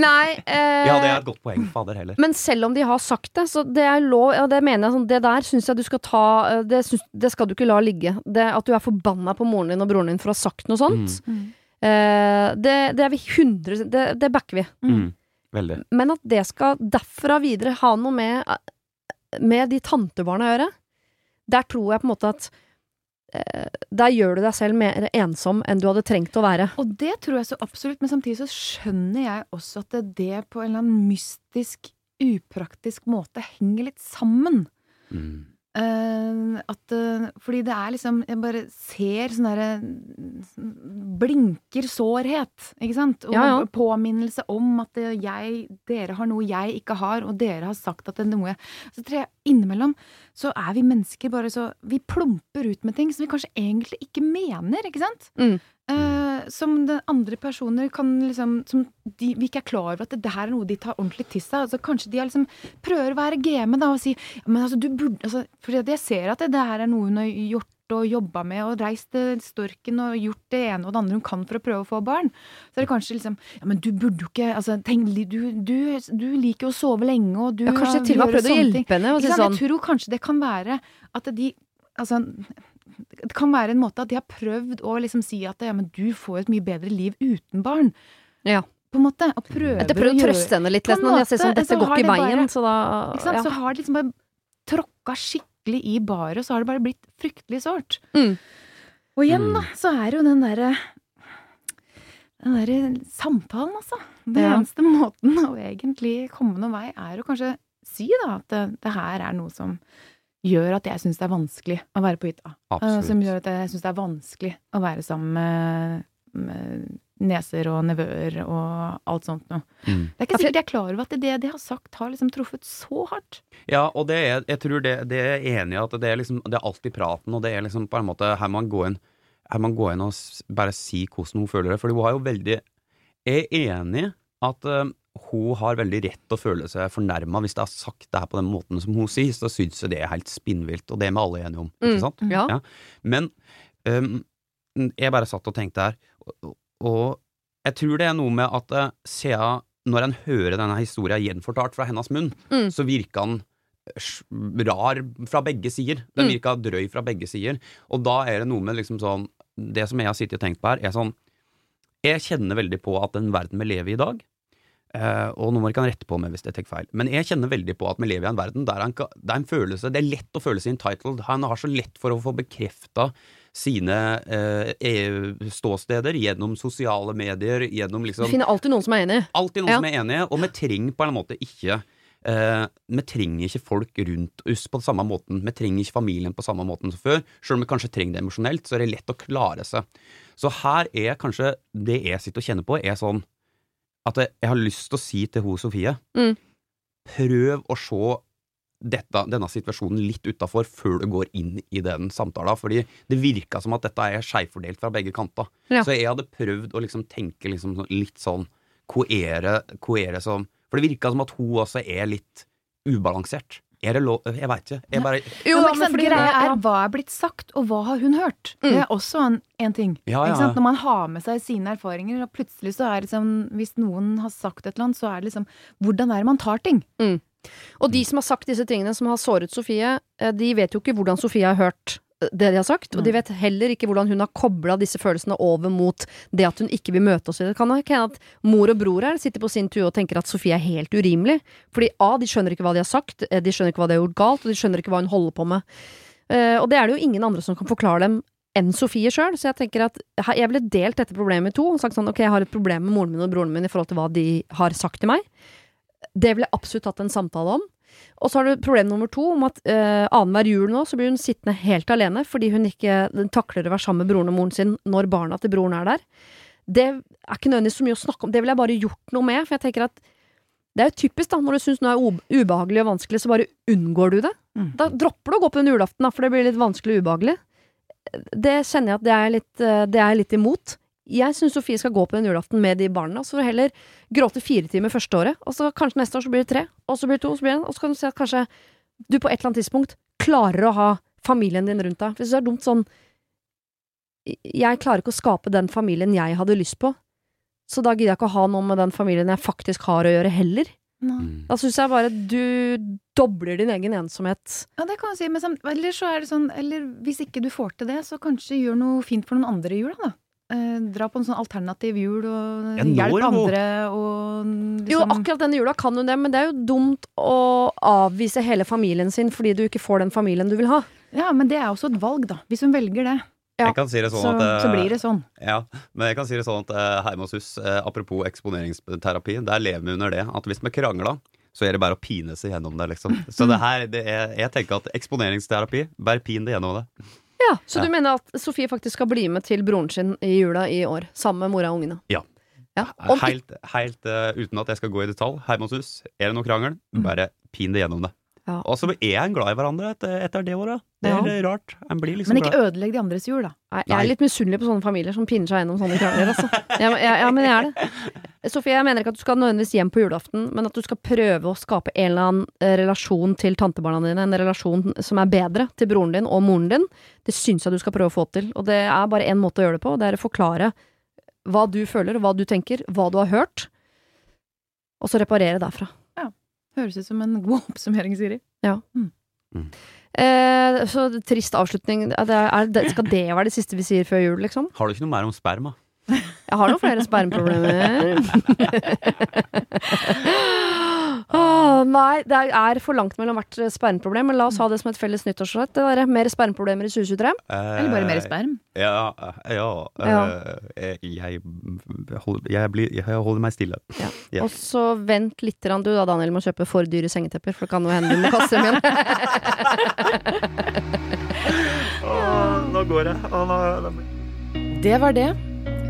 Nei eh, Ja, det er et godt poeng. Fader heller. Men selv om de har sagt det, så det er lov Ja, det mener jeg sånn Det der syns jeg du skal ta eh, det, synes, det, skal du ikke la ligge. Det At du er forbanna på moren din og broren din for å ha sagt noe sånt. Mm. Eh, det, det, er vi 100 Det, det backer vi. Mm. Veldig. Men at det skal derfra videre ha noe med, med de tantebarna å gjøre, der tror jeg på en måte at Eh, der gjør du deg selv mer ensom enn du hadde trengt å være. Og det tror jeg så absolutt, men samtidig så skjønner jeg også at det på en eller annen mystisk, upraktisk måte henger litt sammen. Mm. Uh, at, uh, fordi det er liksom Jeg bare ser sånn derre Blinker sårhet, ikke sant? Og ja, ja. påminnelse om at jeg, dere har noe jeg ikke har, og dere har sagt at det er noe Så jeg innimellom så er vi mennesker bare så Vi plumper ut med ting som vi kanskje egentlig ikke mener, ikke sant? Mm. Uh, som den andre personer kan liksom Som de, vi ikke er klar over at det, det her er noe de tar ordentlig til seg. Altså, kanskje de liksom prøver å være game da og si men altså, du burde altså, For jeg ser at det, det, her er noe hun har gjort og jobba med og reist til Storken og gjort det ene og det andre hun kan for å prøve å få barn. Så er det kanskje liksom Ja, men du burde jo ikke altså, tenk, du, du, du, liker jo å sove lenge, og du ja, Kanskje til og med prøvd å hjelpe henne? Si sånn. Jeg tror kanskje det kan være at de Altså det kan være en måte at de har prøvd å liksom si at ja, men du får et mye bedre liv uten barn. Ja. På en måte. Og prøver Etter prøver å trøste henne litt, nesten. jeg ser sånn, dette går ikke i veien, så da ja. Så har de liksom bare tråkka skikkelig i baret, og så har det bare blitt fryktelig sårt. Mm. Og igjen, da, mm. så er jo den derre den derre samtalen, altså. Den ja. eneste måten å egentlig komme noen vei, er å kanskje si da at det, det her er noe som gjør at jeg syns det er vanskelig å være på hytta. Eh, Absolutt. Som gjør at jeg syns det er vanskelig å være sammen med, med neser og nevøer og alt sånt noe. Mm. Det er ikke sikkert jeg er klar over at det de har sagt, har liksom truffet så hardt. Ja, og det er, jeg tror det, det er enig i at det er liksom Det er alltid praten, og det er liksom på en måte Her må man gå inn, man gå inn og bare si hvordan hun føler det. For hun har jo veldig Jeg er enig at uh, hun har veldig rett til å føle seg fornærma hvis det har sagt det her på den måten som hun sier, så syns jeg det er helt spinnvilt, og det er vi alle enige om, ikke mm, sant? Mm, ja. Ja. Men um, jeg bare satt og tenkte her, og, og, jeg tror det er noe med at uh, siden når en hører denne historien gjenfortalt fra hennes munn, mm. så virker han rar fra begge sider. Den mm. virka drøy fra begge sider. Og da er det noe med liksom sånn Det som jeg har sittet og tenkt på her, er sånn Jeg kjenner veldig på at den verden vi lever i i dag, og nå må ikke rette på meg hvis jeg tar feil, men jeg kjenner veldig på at vi lever i en verden der han, det er en følelse Det er lett å føle seg entitled. Han har så lett for å få bekrefta sine uh, ståsteder gjennom sosiale medier, gjennom liksom Du finner alltid noen som er enig. Alltid noen ja. som er enige, og vi trenger på en måte ikke uh, Vi trenger ikke folk rundt oss på samme måten. Vi trenger ikke familien på samme måten som før. Selv om vi kanskje trenger det emosjonelt, så er det lett å klare seg. Så her er kanskje det jeg sitter og kjenner på, er sånn at jeg har lyst til å si til hun Sofie mm. Prøv å se dette, denne situasjonen litt utafor før du går inn i den samtalen. Fordi det virka som at dette er skeivfordelt fra begge kanter. Ja. Så jeg hadde prøvd å liksom tenke liksom litt sånn Hva er det som For det virka som at hun også er litt ubalansert. Er det lov Jeg veit ikke. Jeg bare Jo, men, men greia er hva er blitt sagt, og hva har hun hørt? Mm. Det er også en, en ting. Ja, ja. Når man har med seg sine erfaringer, og plutselig så er det liksom Hvis noen har sagt et eller annet, så er det liksom Hvordan er det man tar ting? Mm. Og de som har sagt disse tingene, som har såret Sofie, eh, de vet jo ikke hvordan Sofie har hørt det de har sagt, og de vet heller ikke hvordan hun har kobla disse følelsene over mot det at hun ikke vil møte oss. Det kan nok hende at mor og bror her sitter på sin tue og tenker at Sofie er helt urimelig. Fordi A, de skjønner ikke hva de har sagt, eh, de skjønner ikke hva de har gjort galt, og de skjønner ikke hva hun holder på med. Uh, og det er det jo ingen andre som kan forklare dem enn Sofie sjøl, så jeg tenker at jeg ville delt dette problemet i to og sagt sånn ok, jeg har et problem med moren min og broren min i forhold til hva de har sagt til meg. Det ville jeg absolutt tatt en samtale om. Og så har du problem nummer to, om at uh, annenhver jul nå så blir hun sittende helt alene fordi hun ikke takler å være sammen med broren og moren sin når barna til broren er der. Det er ikke nødvendigvis så mye å snakke om, det ville jeg bare gjort noe med, for jeg tenker at det er jo typisk, da, når du syns noe er ubehagelig og vanskelig, så bare unngår du det. Mm. Da dropper du å gå på den julaften, da, for det blir litt vanskelig og ubehagelig. Det kjenner jeg at det er litt, eh, det er litt imot. Jeg syns Sofie skal gå på den julaften med de barna, så får hun heller gråte fire timer første året, og så kanskje neste år så blir det tre, og så blir det to, og så blir det en, og så kan du se at kanskje du på et eller annet tidspunkt klarer å ha familien din rundt deg. Hvis det er dumt sånn Jeg klarer ikke å skape den familien jeg hadde lyst på, så da gidder jeg ikke å ha noe med den familien jeg faktisk har å gjøre, heller. Mm. Da syns jeg bare du dobler din egen ensomhet. Ja, det kan du si, men eller så er det sånn Eller hvis ikke du får til det, så kanskje gjør noe fint for noen andre i jula, da. Eh, dra på en sånn alternativ jul og ja, hjelp andre og liksom Jo, akkurat denne jula kan hun det, men det er jo dumt å avvise hele familien sin fordi du ikke får den familien du vil ha. Ja, men det er også et valg, da. Hvis hun velger det. Ja. Jeg kan si det sånn så, at Så blir det sånn. Ja, men jeg kan si det sånn at hjemme hos oss, apropos eksponeringsterapi, der lever vi under det at hvis vi krangler, så er det bare å pine seg gjennom det, liksom. Så det her, det er, jeg tenker at eksponeringsterapi, bare pin det gjennom det. Ja, Så ja. du mener at Sofie faktisk skal bli med til broren sin i jula i år, sammen med mora og ungene? Ja. ja. Om... Helt, helt uh, uten at jeg skal gå i detalj. Hermanshus, er det noe krangel, mm. bare pin det gjennom det. Ja. Og så er en glad i hverandre etter, etter det året. Det er ja. rart. Liksom men ikke glad. ødelegg de andres jul, da. Jeg er litt misunnelig på sånne familier som pinner seg gjennom sånne krangler. Altså. Ja, ja, men jeg er det. Sofie, jeg mener ikke at du skal nødvendigvis hjem på julaften, men at du skal prøve å skape en eller annen eh, relasjon til tantebarna dine. En relasjon som er bedre til broren din og moren din. Det syns jeg du skal prøve å få til. Og det er bare én måte å gjøre det på. Det er å forklare hva du føler, hva du tenker, hva du har hørt. Og så reparere derfra. Høres ut som en god (laughs) oppsummering, Siri. Ja. Mm. Mm. Eh, så trist avslutning. Er det, er skal det være det siste vi sier før jul, liksom? Har du ikke noe mer om sperma? Jeg har noen flere spermproblemer. (laughs) (laughs) Oh, nei, det er for langt mellom hvert spermproblem, men la oss ha det som et felles nyttårsrett. Det der, mer spermproblemer i 2023. Eh, Eller bare mer sperm. Ja, ja, ja. Eh, jeg, jeg, blir, jeg, holder meg stille. Ja. Yeah. Og så vent litt du da, Daniel, med å kjøpe for dyre sengetepper, for det kan jo hende du må kaste dem igjen. (laughs) Åh, nå går jeg. Oh, nå, det var det.